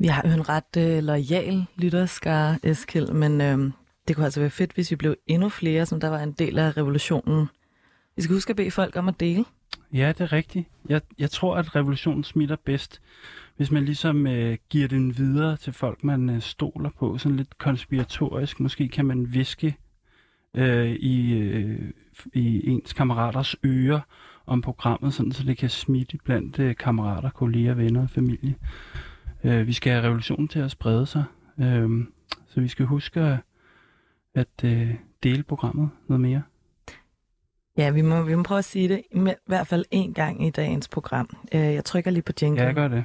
Vi har jo en ret øh, lojal lytterskare, Eskild, men øh, det kunne altså være fedt, hvis vi blev endnu flere, som der var en del af revolutionen. Vi skal huske at bede folk om at dele. Ja, det er rigtigt. Jeg, jeg tror, at revolutionen smitter bedst, hvis man ligesom øh, giver den videre til folk, man øh, stoler på. Sådan lidt konspiratorisk. Måske kan man viske øh, i, øh, i ens kammeraters ører om programmet, sådan, så det kan smitte blandt øh, kammerater, kolleger, venner og familie. Øh, vi skal have revolutionen til at sprede sig, øh, så vi skal huske at, øh, dele programmet noget mere. Ja, vi må, vi må prøve at sige det i hvert fald en gang i dagens program. Øh, jeg trykker lige på jingle. Ja, jeg gør det.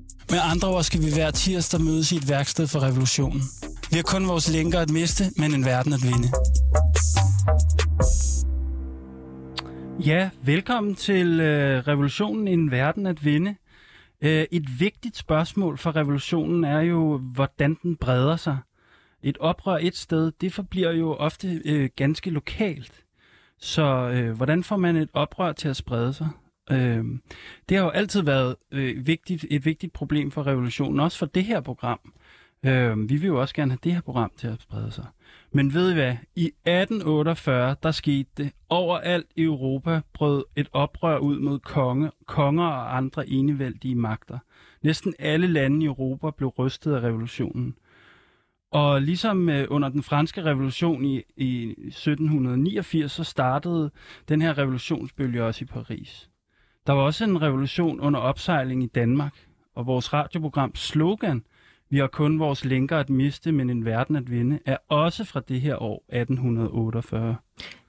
Med andre ord skal vi hver tirsdag mødes i et værksted for revolutionen. Vi har kun vores lænker at miste, men en verden at vinde. Ja, velkommen til øh, Revolutionen en verden at vinde. Øh, et vigtigt spørgsmål for revolutionen er jo, hvordan den breder sig. Et oprør et sted, det forbliver jo ofte øh, ganske lokalt. Så øh, hvordan får man et oprør til at sprede sig? Øh, det har jo altid været øh, vigtigt, et vigtigt problem for revolutionen, også for det her program. Øh, vi vil jo også gerne have det her program til at sprede sig. Men ved I hvad? I 1848, der skete det. Overalt i Europa brød et oprør ud mod konge, konger og andre enevældige magter. Næsten alle lande i Europa blev rystet af revolutionen. Og ligesom øh, under den franske revolution i, i 1789, så startede den her revolutionsbølge også i Paris. Der var også en revolution under opsejling i Danmark, og vores radioprogram slogan, vi har kun vores lænker at miste, men en verden at vinde, er også fra det her år 1848.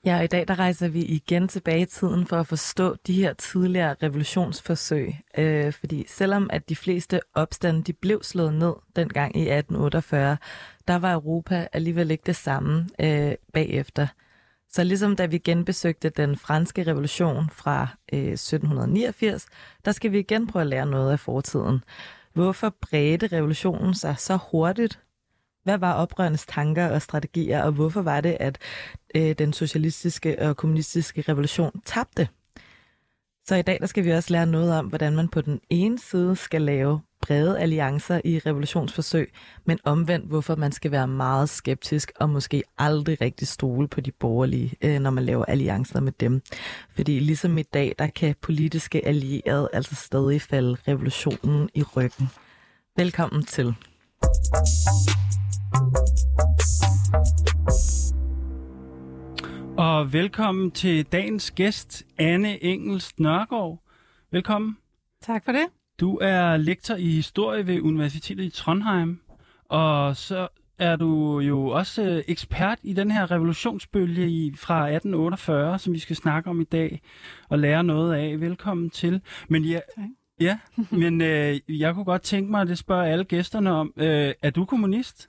Ja, og i dag der rejser vi igen tilbage i tiden for at forstå de her tidligere revolutionsforsøg. Øh, fordi selvom at de fleste opstande de blev slået ned dengang i 1848, der var Europa alligevel ikke det samme øh, bagefter. Så ligesom da vi genbesøgte den franske revolution fra øh, 1789, der skal vi igen prøve at lære noget af fortiden. Hvorfor bredte revolutionen sig så hurtigt? Hvad var oprørernes tanker og strategier, og hvorfor var det, at øh, den socialistiske og kommunistiske revolution tabte? Så i dag der skal vi også lære noget om, hvordan man på den ene side skal lave brede alliancer i revolutionsforsøg, men omvendt, hvorfor man skal være meget skeptisk og måske aldrig rigtig stole på de borgerlige, øh, når man laver alliancer med dem. Fordi ligesom i dag, der kan politiske allierede altså stadig falde revolutionen i ryggen. Velkommen til. Og velkommen til dagens gæst, Anne Engels Nørgaard. Velkommen. Tak for det. Du er lektor i historie ved Universitetet i Trondheim, og så er du jo også øh, ekspert i den her revolutionsbølge i, fra 1848, som vi skal snakke om i dag og lære noget af. Velkommen til. Men ja, ja men øh, jeg kunne godt tænke mig at det spørger alle gæsterne om. Øh, er du kommunist?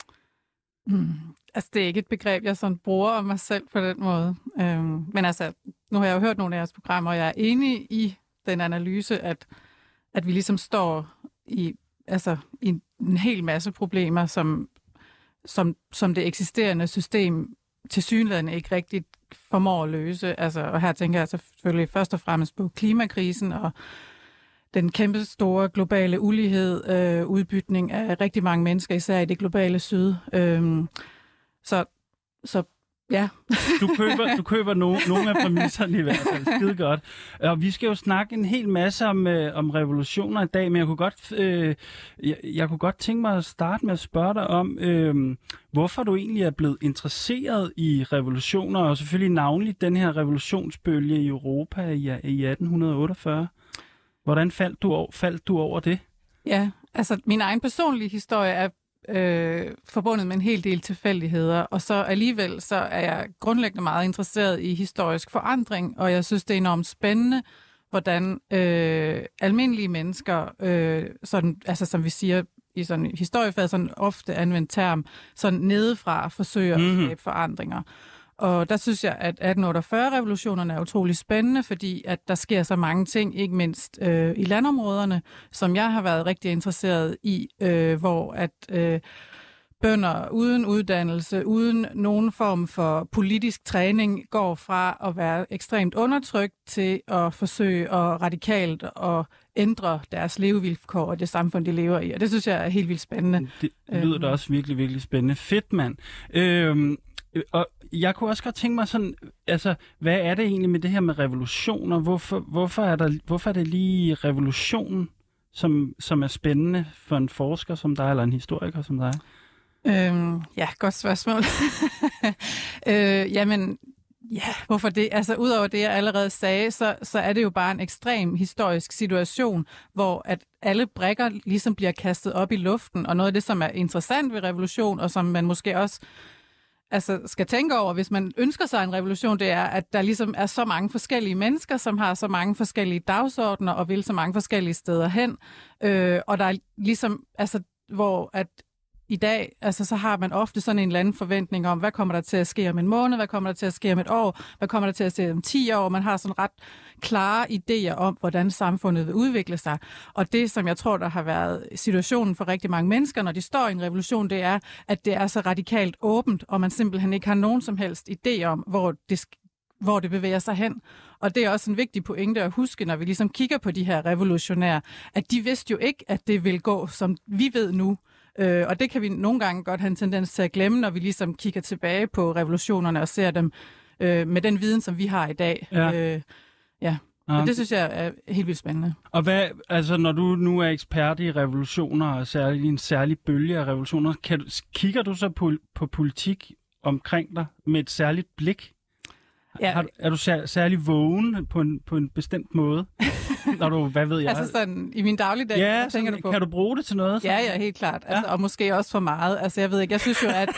Mm. Altså, det er ikke et begreb, jeg sådan bruger om mig selv på den måde. Øhm, men altså, nu har jeg jo hørt nogle af jeres programmer, og jeg er enig i den analyse, at at vi ligesom står i, altså, i en hel masse problemer, som, som, som det eksisterende system til synligheden ikke rigtigt formår at løse. Altså, og her tænker jeg selvfølgelig først og fremmest på klimakrisen og den kæmpe store globale ulighed, øh, udbytning af rigtig mange mennesker, især i det globale syd. Øh, så, så Ja. du køber, du køber no, nogle af præmisserne i hvert fald. Skide godt. Og vi skal jo snakke en hel masse om, øh, om revolutioner i dag, men jeg kunne, godt, øh, jeg, jeg kunne godt tænke mig at starte med at spørge dig om, øh, hvorfor du egentlig er blevet interesseret i revolutioner, og selvfølgelig navnligt den her revolutionsbølge i Europa i, i 1848. Hvordan faldt du, faldt du over det? Ja, altså min egen personlige historie er øh, forbundet med en hel del tilfældigheder, og så alligevel så er jeg grundlæggende meget interesseret i historisk forandring, og jeg synes, det er enormt spændende, hvordan øh, almindelige mennesker, øh, sådan, altså som vi siger i sådan historiefaget, sådan ofte anvendt term, sådan nedefra forsøger mm-hmm. at mhm. skabe forandringer. Og der synes jeg, at 1848-revolutionerne er utrolig spændende, fordi at der sker så mange ting, ikke mindst øh, i landområderne, som jeg har været rigtig interesseret i, øh, hvor at øh, bønder uden uddannelse, uden nogen form for politisk træning, går fra at være ekstremt undertrykt til at forsøge at radikalt at ændre deres levevilkår og det samfund, de lever i. Og det synes jeg er helt vildt spændende. Det lyder da øhm. også virkelig, virkelig spændende. Fedt, mand. Øhm, og jeg kunne også godt tænke mig sådan, altså, hvad er det egentlig med det her med revolutioner? Hvorfor, hvorfor, er, der, hvorfor er det lige revolutionen, som, som er spændende for en forsker som dig, eller en historiker som dig? Øhm, ja, godt spørgsmål. øh, jamen, ja, hvorfor det? Altså, udover det, jeg allerede sagde, så, så er det jo bare en ekstrem historisk situation, hvor at alle brækker ligesom bliver kastet op i luften, og noget af det, som er interessant ved revolution, og som man måske også altså, skal tænke over, hvis man ønsker sig en revolution, det er, at der ligesom er så mange forskellige mennesker, som har så mange forskellige dagsordner og vil så mange forskellige steder hen. Øh, og der er ligesom, altså, hvor at i dag, altså så har man ofte sådan en eller anden forventning om, hvad kommer der til at ske om en måned, hvad kommer der til at ske om et år, hvad kommer der til at ske om 10 år. Man har sådan ret klare idéer om, hvordan samfundet vil udvikle sig. Og det, som jeg tror, der har været situationen for rigtig mange mennesker, når de står i en revolution, det er, at det er så radikalt åbent, og man simpelthen ikke har nogen som helst idé om, hvor det hvor det bevæger sig hen. Og det er også en vigtig pointe at huske, når vi ligesom kigger på de her revolutionære, at de vidste jo ikke, at det vil gå, som vi ved nu. Øh, og det kan vi nogle gange godt have en tendens til at glemme, når vi ligesom kigger tilbage på revolutionerne og ser dem øh, med den viden, som vi har i dag. Ja. Øh, ja. Og det synes jeg er helt vildt spændende. Og hvad, altså når du nu er ekspert i revolutioner, og særlig en særlig bølge af revolutioner, kan, kigger du så på, på politik omkring dig med et særligt blik? Ja. Har, er du sær, særlig vågen på en, på en bestemt måde? Når du, hvad ved jeg? Altså sådan, i min dagligdag, ja, tænker sådan, du på? kan du bruge det til noget? Sådan? Ja, ja, helt klart. Altså, ja. Og måske også for meget. Altså, jeg ved ikke, jeg synes jo, at,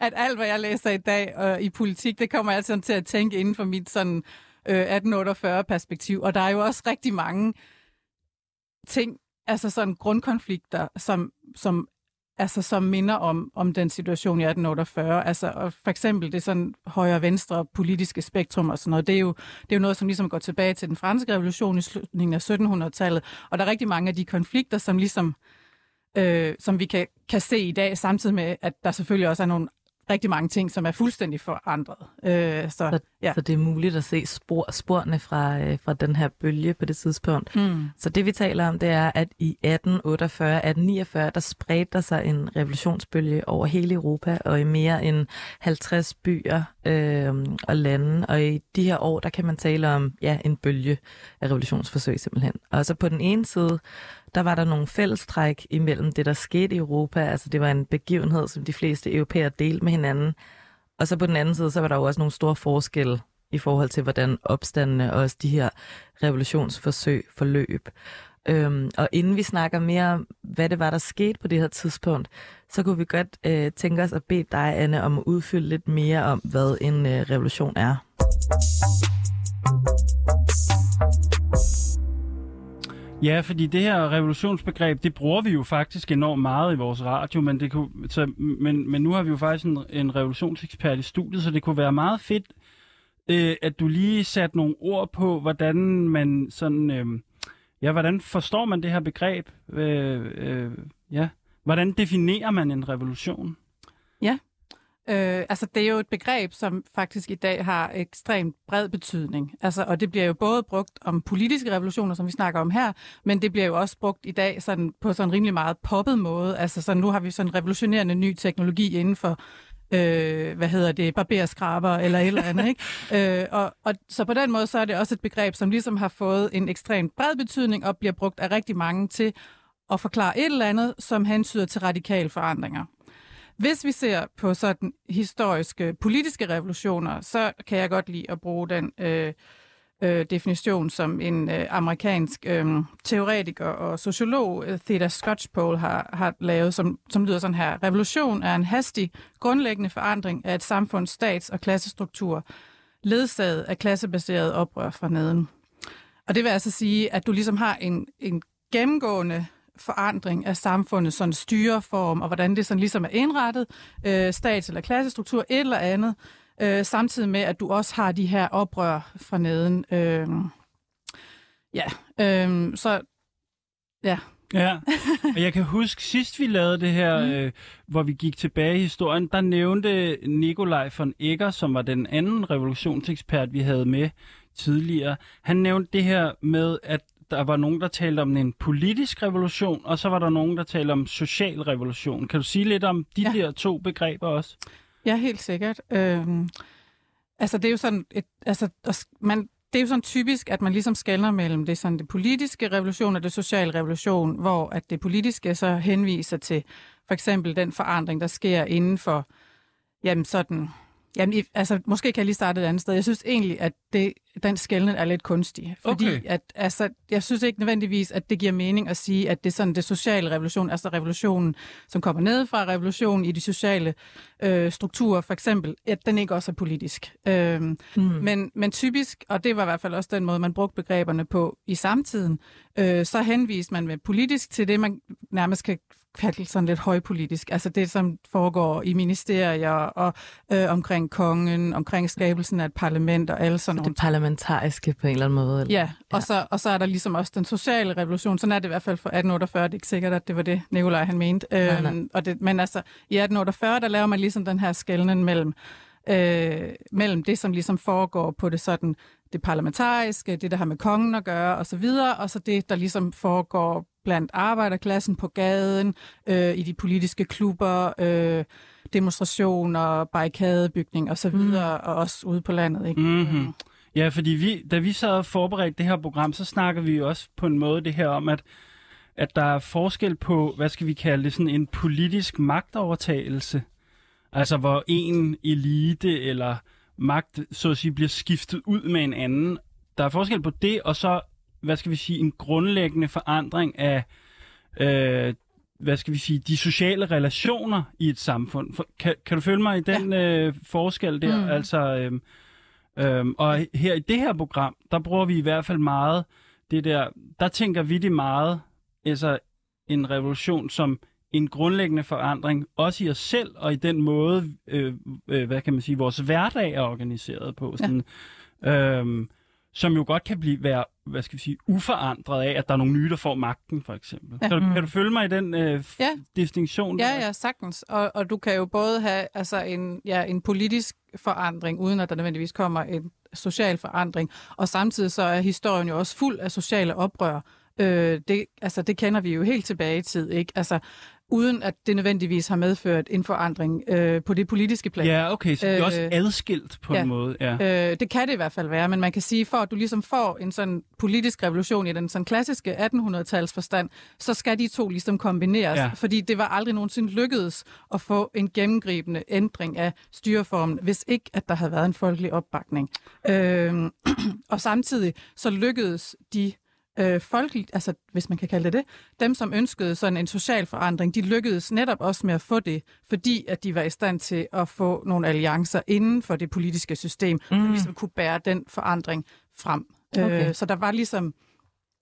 at alt, hvad jeg læser i dag øh, i politik, det kommer jeg sådan til at tænke inden for mit sådan øh, 1848-perspektiv. Og der er jo også rigtig mange ting, altså sådan grundkonflikter, som, som altså, som minder om, om den situation i 1848. Altså, og for eksempel det sådan højre-venstre politiske spektrum og sådan noget, det er, jo, det er jo noget, som ligesom går tilbage til den franske revolution i slutningen af 1700-tallet. Og der er rigtig mange af de konflikter, som ligesom øh, som vi kan, kan se i dag, samtidig med, at der selvfølgelig også er nogle rigtig mange ting, som er fuldstændig forandret. Øh, så, så, ja. så det er muligt at se spor, sporene fra, øh, fra den her bølge på det tidspunkt. Mm. Så det vi taler om, det er, at i 1848, 1849, der spredte der sig en revolutionsbølge over hele Europa og i mere end 50 byer øh, og lande. Og i de her år, der kan man tale om ja, en bølge af revolutionsforsøg simpelthen. Og så på den ene side, der var der nogle fællestræk imellem det, der skete i Europa. Altså det var en begivenhed, som de fleste europæere delte med hinanden. Og så på den anden side, så var der jo også nogle store forskelle i forhold til, hvordan opstandene og også de her revolutionsforsøg forløb. Øhm, og inden vi snakker mere om, hvad det var, der skete på det her tidspunkt, så kunne vi godt øh, tænke os at bede dig, Anne, om at udfylde lidt mere om, hvad en øh, revolution er. Ja, fordi det her revolutionsbegreb, det bruger vi jo faktisk enormt meget i vores radio, men, det kunne, så, men, men nu har vi jo faktisk en, en revolutionsekspert i studiet, så det kunne være meget fedt, øh, at du lige satte nogle ord på, hvordan man sådan, øh, ja, hvordan forstår man det her begreb? Øh, øh, ja, hvordan definerer man en revolution? Ja, Øh, altså, det er jo et begreb, som faktisk i dag har ekstremt bred betydning. Altså, og det bliver jo både brugt om politiske revolutioner, som vi snakker om her, men det bliver jo også brugt i dag sådan, på sådan en rimelig meget poppet måde. Altså, så nu har vi sådan en revolutionerende ny teknologi inden for øh, hvad hedder det, barberskraber eller et eller andet. Ikke? Øh, og, og, så på den måde så er det også et begreb, som ligesom har fået en ekstremt bred betydning og bliver brugt af rigtig mange til at forklare et eller andet, som hensyder til radikale forandringer. Hvis vi ser på sådan historiske politiske revolutioner, så kan jeg godt lide at bruge den øh, øh, definition, som en øh, amerikansk øh, teoretiker og sociolog, øh, Theda Scotchpole, har, har lavet, som, som lyder sådan her. Revolution er en hastig, grundlæggende forandring af et samfunds stats- og klassestruktur, ledsaget af klassebaseret oprør fra neden. Og det vil altså sige, at du ligesom har en, en gennemgående forandring af samfundet, sådan styreform, og hvordan det sådan ligesom er indrettet, øh, stats- eller klassestruktur, et eller andet, øh, samtidig med, at du også har de her oprør fra neden. Øh, ja, øh, så ja. Ja, og jeg kan huske, sidst vi lavede det her, mm. øh, hvor vi gik tilbage i historien, der nævnte Nikolaj von Egger, som var den anden revolutionsekspert, vi havde med tidligere, han nævnte det her med, at der var nogen, der talte om en politisk revolution, og så var der nogen, der talte om social revolution. Kan du sige lidt om de ja. der to begreber også? Ja, helt sikkert. Øhm, altså, det er jo sådan, et, altså, man, det er jo sådan typisk, at man ligesom skældner mellem det, sådan det politiske revolution og det sociale revolution, hvor at det politiske så henviser til for eksempel den forandring, der sker inden for jamen sådan Jamen, altså, måske kan jeg lige starte et andet sted. Jeg synes egentlig, at det, den skældning er lidt kunstig. Fordi okay. at, altså, jeg synes ikke nødvendigvis, at det giver mening at sige, at det er sådan det sociale revolution, altså revolutionen, som kommer ned fra revolutionen i de sociale øh, strukturer, for eksempel, at den ikke også er politisk. Øh, mm. men, men typisk, og det var i hvert fald også den måde, man brugte begreberne på i samtiden, øh, så henviste man med politisk til det, man nærmest kan kalde sådan lidt højpolitisk. Altså det, som foregår i ministerier og øh, omkring kongen, omkring skabelsen af et parlament og alle sådan noget. Det parlamentariske på en eller anden måde? Eller? Ja, og, så, og så er der ligesom også den sociale revolution. Sådan er det i hvert fald for 1848. Det er ikke sikkert, at det var det, Nikolaj han mente. Nej, nej. Øhm, og det, men altså, i 1848, der laver man ligesom den her skældning mellem øh, mellem det, som ligesom foregår på det sådan det parlamentariske, det der har med kongen at gøre og så videre, og så det, der ligesom foregår blandt arbejderklassen på gaden, øh, i de politiske klubber, øh, demonstrationer, barrikadebygning og så mm. videre, og også ude på landet. Ikke? Mm-hmm. Ja, fordi vi, da vi så forberedte det her program, så snakker vi også på en måde det her om, at, at der er forskel på, hvad skal vi kalde det, sådan en politisk magtovertagelse. Altså hvor en elite eller magt, så at sige, bliver skiftet ud med en anden. Der er forskel på det, og så hvad skal vi sige, en grundlæggende forandring af, øh, hvad skal vi sige, de sociale relationer i et samfund. For, kan, kan du følge mig i den ja. øh, forskel der? Mm. Altså, øh, øh, og her i det her program, der bruger vi i hvert fald meget det der, der tænker vi det meget, altså en revolution som en grundlæggende forandring, også i os selv og i den måde, øh, øh, hvad kan man sige, vores hverdag er organiseret på. Sådan, ja. øh, som jo godt kan blive være, hvad skal vi sige, uforandret af, at der er nogle nye, der får magten, for eksempel. Ja. Kan, du, kan du følge mig i den øh, ja. distinktion? Der? Ja, ja, sagtens. Og, og du kan jo både have altså en, ja, en politisk forandring, uden at der nødvendigvis kommer en social forandring, og samtidig så er historien jo også fuld af sociale oprør. Øh, det, altså, det kender vi jo helt tilbage i tid, ikke? Altså, uden at det nødvendigvis har medført en forandring øh, på det politiske plan. Ja, okay, så det er også øh, adskilt på ja, en måde. Ja. Øh, det kan det i hvert fald være, men man kan sige, for at du ligesom får en sådan politisk revolution i den sådan klassiske 1800-tals forstand, så skal de to ligesom kombineres, ja. fordi det var aldrig nogensinde lykkedes at få en gennemgribende ændring af styreformen, hvis ikke at der havde været en folkelig opbakning. Øh, og samtidig så lykkedes de øh, folkeligt, altså hvis man kan kalde det det, dem som ønskede sådan en social forandring, de lykkedes netop også med at få det, fordi at de var i stand til at få nogle alliancer inden for det politiske system, mm. der ligesom kunne bære den forandring frem. Okay. Øh, så der var ligesom,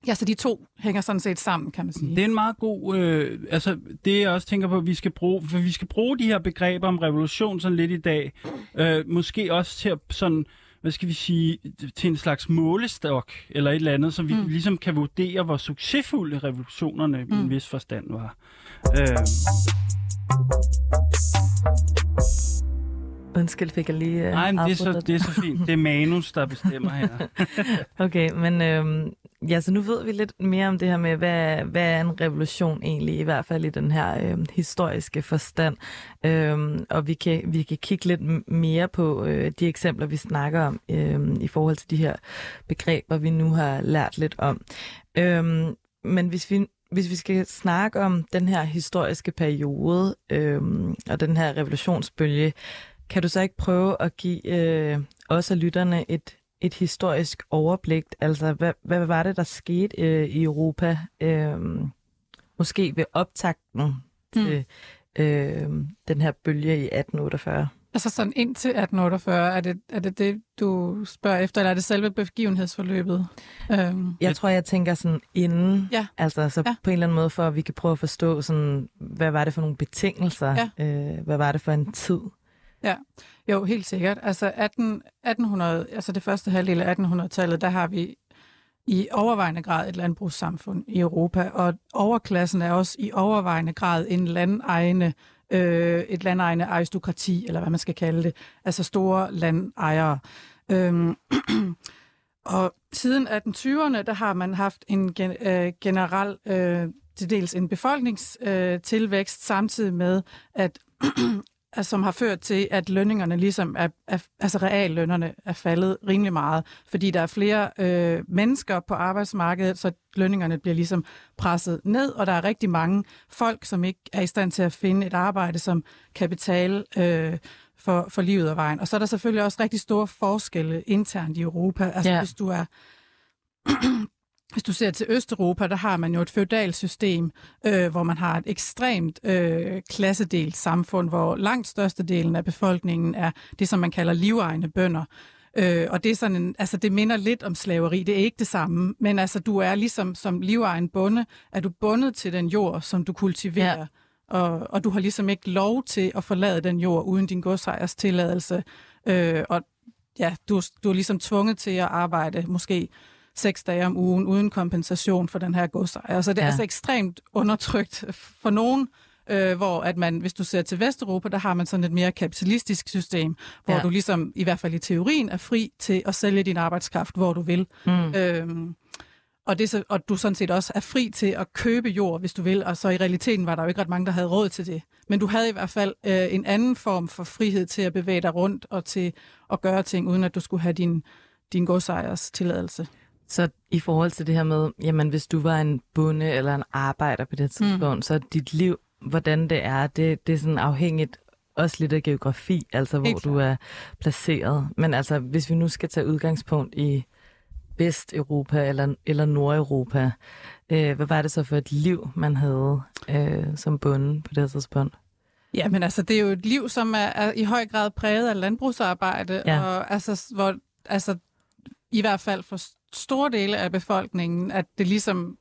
ja, så de to hænger sådan set sammen, kan man sige. Det er en meget god, øh, altså det jeg også tænker på, at vi skal bruge, for vi skal bruge de her begreber om revolution sådan lidt i dag, øh, måske også til at sådan, hvad skal vi sige, til en slags målestok, eller et eller andet, så vi mm. ligesom kan vurdere, hvor succesfulde revolutionerne mm. i en mm. vis forstand var. Øh. Undskyld, fik jeg lige uh, Nej, men det er, så, det er så fint. Det er manus, der bestemmer her. okay, men øhm, ja, så nu ved vi lidt mere om det her med, hvad, hvad er en revolution egentlig, i hvert fald i den her øhm, historiske forstand. Øhm, og vi kan, vi kan kigge lidt mere på øh, de eksempler, vi snakker om øhm, i forhold til de her begreber, vi nu har lært lidt om. Øhm, men hvis vi hvis vi skal snakke om den her historiske periode øhm, og den her revolutionsbølge, kan du så ikke prøve at give øh, os og lytterne et, et historisk overblik? Altså, hvad, hvad var det, der skete øh, i Europa, øh, måske ved optakten mm. til øh, den her bølge i 1848? Altså sådan indtil 1848, er det, er det det, du spørger efter, eller er det selve begivenhedsforløbet? Øhm. Jeg tror, jeg tænker sådan inden, ja. altså så ja. på en eller anden måde, for at vi kan prøve at forstå, sådan, hvad var det for nogle betingelser, ja. øh, hvad var det for en tid? Ja, jo, helt sikkert. Altså 18, 1800, altså det første halvdel af 1800-tallet, der har vi i overvejende grad et landbrugssamfund i Europa, og overklassen er også i overvejende grad en landejende, øh, et landejende aristokrati, eller hvad man skal kalde det, altså store landejere. Øhm, og siden 1820'erne, der har man haft en gen, øh, generel, øh, til dels en befolkningstilvækst, øh, samtidig med, at som har ført til, at lønningerne ligesom er, er altså reallønnerne er faldet rimelig meget, fordi der er flere øh, mennesker på arbejdsmarkedet, så lønningerne bliver ligesom presset ned, og der er rigtig mange folk, som ikke er i stand til at finde et arbejde, som kan betale øh, for, for livet og vejen. Og så er der selvfølgelig også rigtig store forskelle internt i Europa. Altså ja. hvis du er hvis du ser til Østeuropa, der har man jo et feudalt system, øh, hvor man har et ekstremt øh, klassedelt samfund, hvor langt størstedelen af befolkningen er det, som man kalder livegne bønder. Øh, og det er sådan en, altså det minder lidt om slaveri, det er ikke det samme, men altså du er ligesom som livegen bonde, er du bundet til den jord, som du kultiverer, ja. og, og du har ligesom ikke lov til at forlade den jord uden din godsejers tilladelse, øh, og ja, du, du er ligesom tvunget til at arbejde måske seks dage om ugen uden kompensation for den her godsejer. Så det er ja. altså ekstremt undertrykt for nogen, øh, hvor at man, hvis du ser til Vesteuropa, der har man sådan et mere kapitalistisk system, hvor ja. du ligesom, i hvert fald i teorien, er fri til at sælge din arbejdskraft, hvor du vil. Mm. Øhm, og, det og du sådan set også er fri til at købe jord, hvis du vil. Og så i realiteten var der jo ikke ret mange, der havde råd til det. Men du havde i hvert fald øh, en anden form for frihed til at bevæge dig rundt og til at gøre ting, uden at du skulle have din, din godsejers tilladelse. Så i forhold til det her med, jamen hvis du var en bonde eller en arbejder på det mm. tidspunkt, mm. så dit liv, hvordan det er, det, det er sådan afhængigt også lidt af geografi, altså hvor du er placeret. Men altså, hvis vi nu skal tage udgangspunkt i Vesteuropa eller, eller Nordeuropa, øh, hvad var det så for et liv, man havde øh, som bonde på det tidspunkt? Ja, men altså, det er jo et liv, som er, er i høj grad præget af landbrugsarbejde, ja. og altså, hvor, altså, i hvert fald for store dele af befolkningen, at det ligesom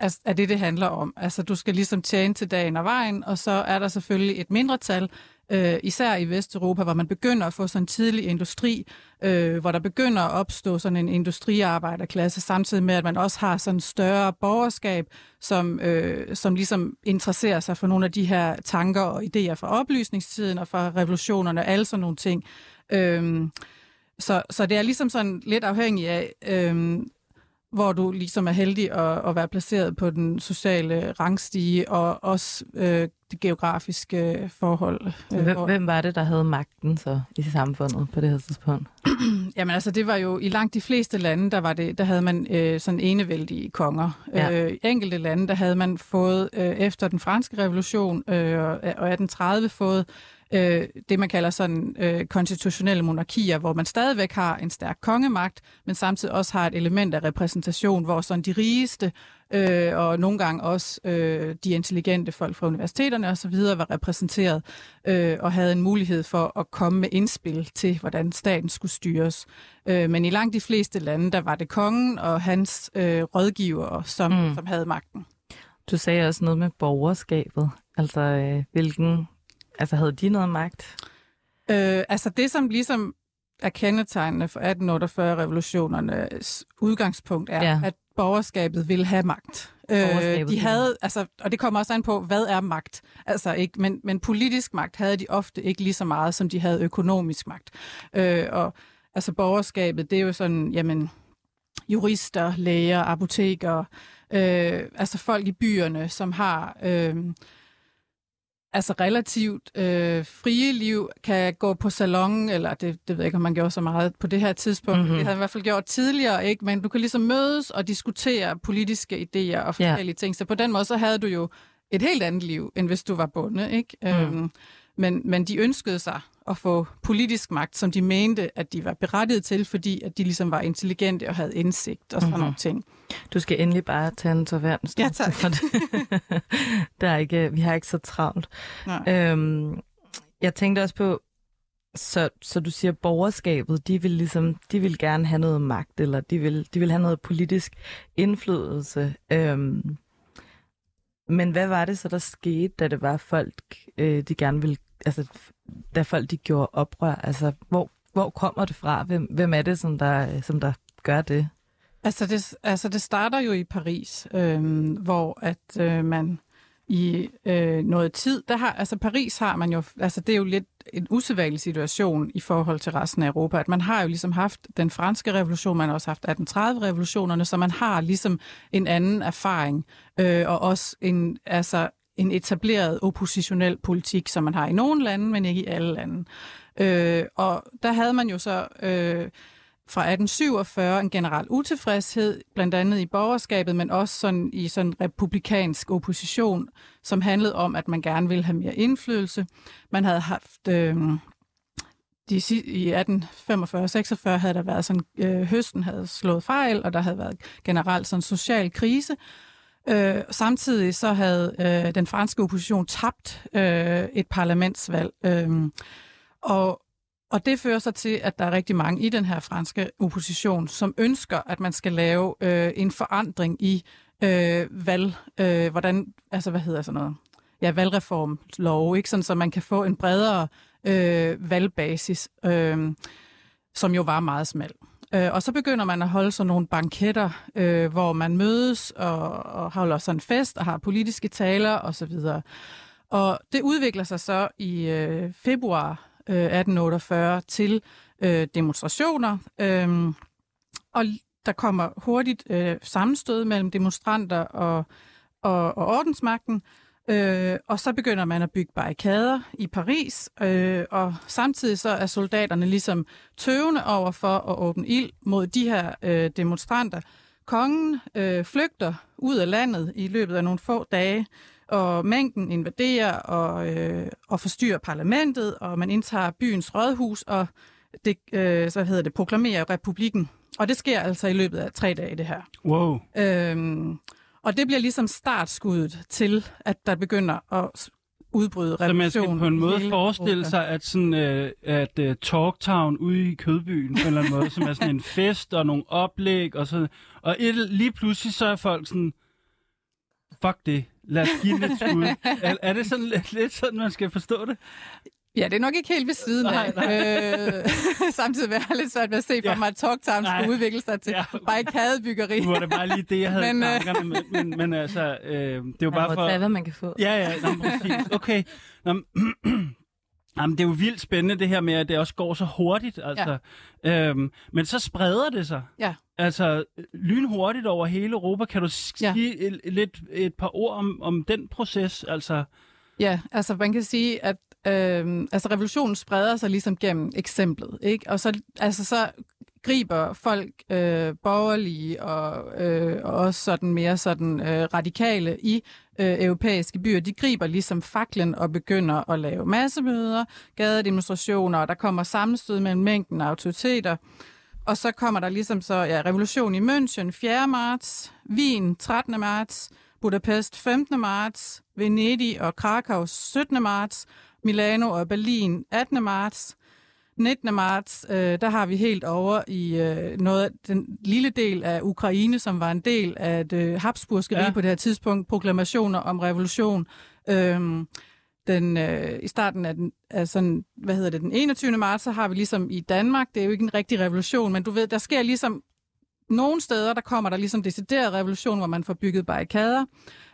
er, er det, det handler om. Altså, du skal ligesom tjene til dagen og vejen, og så er der selvfølgelig et mindretal, øh, især i Vesteuropa, hvor man begynder at få sådan en tidlig industri, øh, hvor der begynder at opstå sådan en industriarbejderklasse, samtidig med, at man også har sådan en større borgerskab, som, øh, som ligesom interesserer sig for nogle af de her tanker og idéer fra oplysningstiden og fra revolutionerne og alle sådan nogle ting. Øh, så, så det er ligesom sådan lidt afhængig af, øhm, hvor du ligesom er heldig at, at være placeret på den sociale rangstige og også øh, det geografiske forhold. Øh, hvem, hvem var det, der havde magten så i samfundet på det her tidspunkt? Jamen altså, det var jo i langt de fleste lande, der var det, der havde man øh, sådan enevældige konger. Ja. Øh, enkelte lande, der havde man fået øh, efter den franske revolution øh, og 1830 fået øh, det, man kalder sådan øh, konstitutionelle monarkier, hvor man stadigvæk har en stærk kongemagt, men samtidig også har et element af repræsentation, hvor sådan de rigeste øh, og nogle gange også øh, de intelligente folk fra universiteterne osv. var repræsenteret øh, og havde en mulighed for at komme med indspil til, hvordan staten skulle styres. Øh, men i langt de fleste lande, der var det kongen og hans øh, rådgiver, som, mm. som havde magten. Du sagde også noget med borgerskabet. Altså, øh, hvilken Altså havde de noget magt? Øh, altså det, som ligesom er kendetegnende for 1848-revolutionernes udgangspunkt, er, ja. at borgerskabet vil have magt. Øh, de havde, altså, og det kommer også an på, hvad er magt? Altså, ikke, men, men politisk magt havde de ofte ikke lige så meget, som de havde økonomisk magt. Øh, og altså borgerskabet, det er jo sådan, jamen, jurister, læger, apotekere, øh, altså folk i byerne, som har øh, altså relativt øh, frie liv, kan gå på salon, eller det, det ved jeg ikke, om man gjorde så meget på det her tidspunkt. Mm-hmm. Det har i hvert fald gjort tidligere, ikke? men du kan ligesom mødes og diskutere politiske idéer og forskellige yeah. ting. Så på den måde, så havde du jo et helt andet liv, end hvis du var bonde. Ikke? Mm. Øhm, men, men de ønskede sig at få politisk magt, som de mente, at de var berettiget til, fordi at de ligesom var intelligente og havde indsigt og sådan mm-hmm. nogle ting. Du skal endelig bare tage en tavern. Ja, tak. For det. der er ikke, vi har ikke så travlt. Øhm, jeg tænkte også på, så, så du siger, borgerskabet, de vil ligesom, de vil gerne have noget magt, eller de vil, de vil have noget politisk indflydelse. Øhm, men hvad var det så, der skete, da det var folk, øh, de gerne ville, altså da folk de gjorde oprør? Altså, hvor, hvor kommer det fra? Hvem, hvem er det, som der, som der gør det? Altså det, altså det starter jo i Paris, øh, hvor at øh, man i øh, noget tid, der har, altså Paris har man jo, altså det er jo lidt en usædvanlig situation i forhold til resten af Europa, at man har jo ligesom haft den franske revolution, man har også haft 1830-revolutionerne, så man har ligesom en anden erfaring, øh, og også en, altså en etableret oppositionel politik, som man har i nogle lande, men ikke i alle lande. Øh, og der havde man jo så... Øh, fra 1847 en generel utilfredshed, blandt andet i borgerskabet, men også sådan i sådan republikansk opposition, som handlede om, at man gerne ville have mere indflydelse. Man havde haft... Øh, de, I 1845-46 havde der været sådan, øh, høsten havde slået fejl, og der havde været generelt sådan social krise. Øh, samtidig så havde øh, den franske opposition tabt øh, et parlamentsvalg. Øh, og og det fører så til, at der er rigtig mange i den her franske opposition, som ønsker, at man skal lave øh, en forandring i øh, valg, øh, hvordan, altså hvad hedder sådan noget, ja, valgreformlov, ikke? Sådan, så man kan få en bredere øh, valgbasis, øh, som jo var meget smal. Øh, og så begynder man at holde sådan nogle banketter, øh, hvor man mødes og, og holder sådan en fest og har politiske taler osv. Og det udvikler sig så i øh, februar øh, 1848 til øh, demonstrationer. Øh, og der kommer hurtigt øh, sammenstød mellem demonstranter og, og, og ordensmagten. Øh, og så begynder man at bygge barrikader i Paris, øh, og samtidig så er soldaterne ligesom tøvende over for at åbne ild mod de her øh, demonstranter. Kongen øh, flygter ud af landet i løbet af nogle få dage, og mængden invaderer og, øh, og forstyrrer parlamentet, og man indtager byens rådhus, og det, øh, så hedder det, proklamerer republikken. Og det sker altså i løbet af tre dage, det her. Wow. Øhm, og det bliver ligesom startskuddet til, at der begynder at udbryde revolution. Så man skal på en måde forestille sig, at, sådan, uh, at uh, Talktown ude i Kødbyen, på en eller anden måde, som er sådan en fest og nogle oplæg, og, så, og et, lige pludselig så er folk sådan, fuck det, lad os give den et skud. er, er det sådan lidt, lidt sådan, man skal forstå det? Ja, det er nok ikke helt ved siden af. Øh, samtidig vil jeg lidt svært ved at se for ja. mig, at Talktown skulle udvikle sig til ja. barrikadebyggeri. Nu var det bare lige det, jeg havde men, i øh, tankerne. Men, men, men altså, øh, det er jo bare for... Tage, hvad man kan få. Ja, ja, nå, præcis. Okay. Nå, Jamen, det er jo vildt spændende det her med, at det også går så hurtigt. Altså. Ja. Øhm, men så spreder det sig. Ja. Altså lynhurtigt over hele Europa. Kan du sige ja. et, lidt et par ord om, om den proces? Altså... Ja, altså man kan sige, at øh, altså revolutionen spreder sig ligesom gennem eksemplet, ikke? Og så, altså, så griber folk, øh, borgerlige og, øh, og også sådan mere sådan øh, radikale i øh, europæiske byer, de griber ligesom faklen og begynder at lave massemøder, gadedemonstrationer, og der kommer sammenstød mellem mængden af autoriteter. Og så kommer der ligesom så ja, revolution i München 4. marts, Wien 13. marts, Budapest 15. marts, Venedig og Krakow 17. marts, Milano og Berlin 18. marts, 19. marts, øh, der har vi helt over i øh, noget den lille del af Ukraine, som var en del af det Habsburgske ja. på det her tidspunkt, proklamationer om revolution. Øhm, den, øh, I starten af, den, af sådan, hvad hedder det, den 21. marts, så har vi ligesom i Danmark, det er jo ikke en rigtig revolution, men du ved, der sker ligesom nogle steder, der kommer der ligesom decideret revolution, hvor man får bygget barrikader,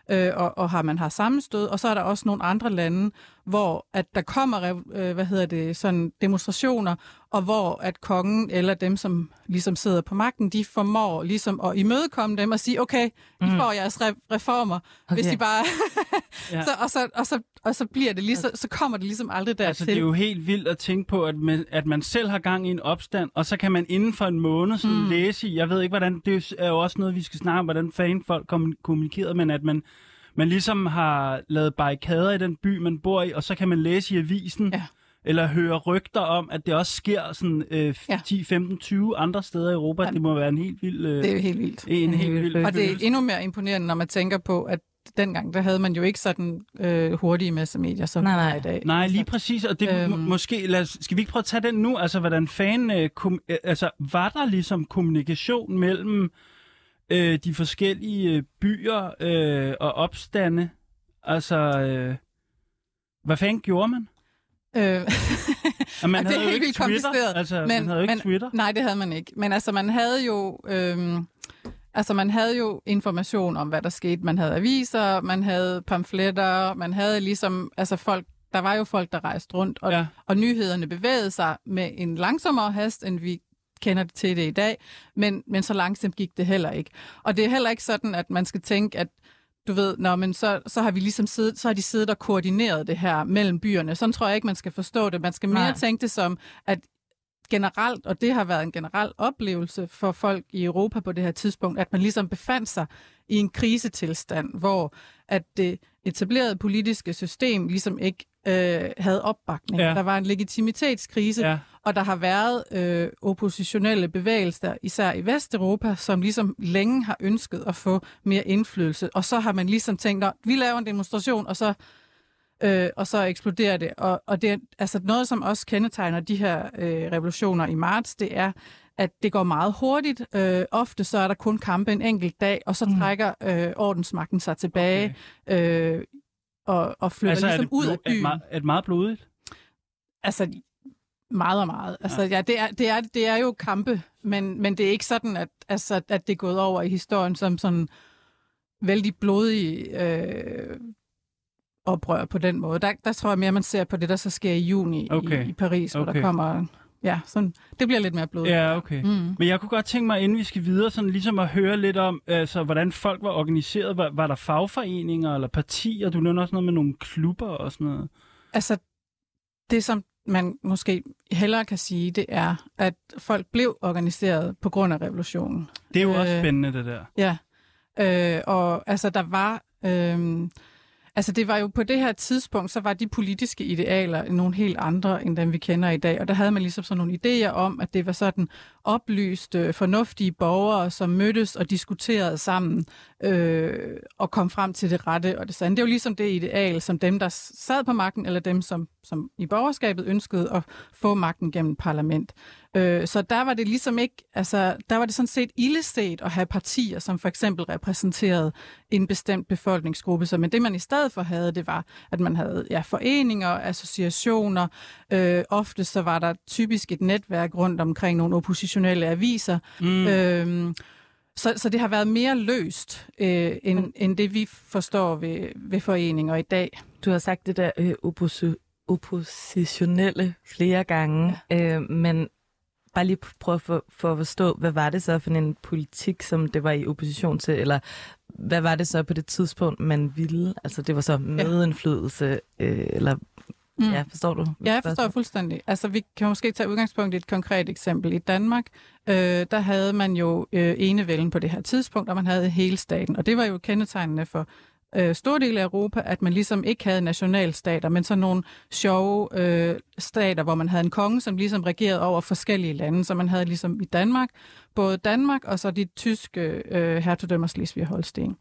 øh, og, og har man har sammenstød, og så er der også nogle andre lande, hvor at der kommer øh, hvad hedder det, sådan demonstrationer, og hvor at kongen eller dem, som ligesom sidder på magten, de formår ligesom at imødekomme dem og sige, okay, I mm. får jeres re- reformer, okay. hvis de bare... så, og, så, og, så, og så bliver det lige, så, så kommer det ligesom aldrig dertil. Altså, det er jo helt vildt at tænke på, at man, at man selv har gang i en opstand, og så kan man inden for en måned sådan mm. læse i, jeg ved ikke, hvordan, det er jo også noget, vi skal snakke om, hvordan fanden folk kommunikerer, men at man man ligesom har lavet barrikader i den by, man bor i, og så kan man læse i avisen, ja. Eller høre rygter om, at det også sker sådan øh, ja. 10, 15, 20 andre steder i Europa. Ja. Det må være en helt vild... Øh, det er jo helt vildt. En, en helt vild Og det er endnu mere imponerende, når man tænker på, at dengang, der havde man jo ikke sådan øh, hurtige massemedier, som nej, nej. i dag. Nej, lige præcis, og det øhm, må, måske, lad os, skal vi ikke prøve at tage den nu? Altså, hvordan fanden, øh, kom, øh, altså, var der ligesom kommunikation mellem øh, de forskellige øh, byer øh, og opstande. Altså, øh, hvad fanden gjorde man? Øh, man havde det er jo ikke Twitter. Altså, men, man havde ikke men, Twitter. Nej, det havde man ikke. Men altså, man havde jo... Øh, Altså, man havde jo information om, hvad der skete. Man havde aviser, man havde pamfletter, man havde ligesom, altså folk, der var jo folk, der rejste rundt, og, ja. og nyhederne bevægede sig med en langsommere hast, end vi kender til det i dag, men, men så langsomt gik det heller ikke. Og det er heller ikke sådan, at man skal tænke, at du ved, nå, men så, så har vi ligesom siddet, så har de siddet og koordineret det her mellem byerne. Sådan tror jeg ikke, man skal forstå det. Man skal mere Nej. tænke det som, at generelt, og det har været en generel oplevelse for folk i Europa på det her tidspunkt, at man ligesom befandt sig i en krisetilstand, hvor at det etablerede politiske system ligesom ikke øh, havde opbakning. Ja. Der var en legitimitetskrise, ja. og der har været øh, oppositionelle bevægelser, især i Vesteuropa, som ligesom længe har ønsket at få mere indflydelse. Og så har man ligesom tænkt, at vi laver en demonstration, og så øh, og så eksploderer det. Og, og det er altså noget, som også kendetegner de her øh, revolutioner i marts, det er, at det går meget hurtigt. Øh, ofte så er der kun kampe en enkelt dag, og så mm. trækker øh, ordensmagten sig tilbage okay. øh, og, og flytter altså, ligesom ud af byen. Er det, meget, er det meget blodigt? Altså, meget og meget. Altså, ja. ja det, er, det, er, det er jo kampe, men, men det er ikke sådan, at, altså, at det er gået over i historien som sådan vældig blodig øh, oprør på den måde. Der, der tror jeg mere, man ser på det, der så sker i juni okay. i, i Paris, hvor okay. der kommer ja, sådan, det bliver lidt mere blodigt. Ja, okay. Mm. Men jeg kunne godt tænke mig, inden vi skal videre, sådan ligesom at høre lidt om, altså, hvordan folk var organiseret. Var, var der fagforeninger eller partier? Du nævner også noget med nogle klubber og sådan noget. Altså, det som man måske hellere kan sige, det er, at folk blev organiseret på grund af revolutionen. Det er jo øh, også spændende, det der. Ja, øh, og altså, der var... Øh, Altså det var jo på det her tidspunkt, så var de politiske idealer nogle helt andre, end dem vi kender i dag. Og der havde man ligesom sådan nogle idéer om, at det var sådan oplyste, fornuftige borgere, som mødtes og diskuterede sammen øh, og kom frem til det rette og det sande. Det var ligesom det ideal, som dem, der sad på magten, eller dem, som, som i borgerskabet ønskede at få magten gennem parlament. Øh, så der var det ligesom ikke, altså der var det sådan set illeset at have partier, som for eksempel repræsenterede en bestemt befolkningsgruppe. Så men det man i stedet for havde, det var, at man havde ja, foreninger, associationer. Øh, ofte så var der typisk et netværk rundt omkring nogle oppositionelle aviser. Mm. Øh, så, så det har været mere løst, øh, end, end det vi forstår ved, ved foreninger i dag. Du har sagt det der øh, opposi- oppositionelle flere gange, ja. øh, men bare lige prøve for, for at forstå, hvad var det så for en politik, som det var i opposition til, eller hvad var det så på det tidspunkt, man ville? Altså det var så medindflydelse, øh, eller Mm. Ja, forstår du? Ja, jeg forstår fuldstændig. Altså, vi kan måske tage udgangspunkt i et konkret eksempel. I Danmark, øh, der havde man jo øh, enevælden på det her tidspunkt, og man havde hele staten. Og det var jo kendetegnende for øh, store dele af Europa, at man ligesom ikke havde nationalstater, men sådan nogle sjove øh, stater, hvor man havde en konge, som ligesom regerede over forskellige lande. Så man havde ligesom i Danmark, både Danmark og så de tyske øh, hertugdømmer Slesvig-Holsten.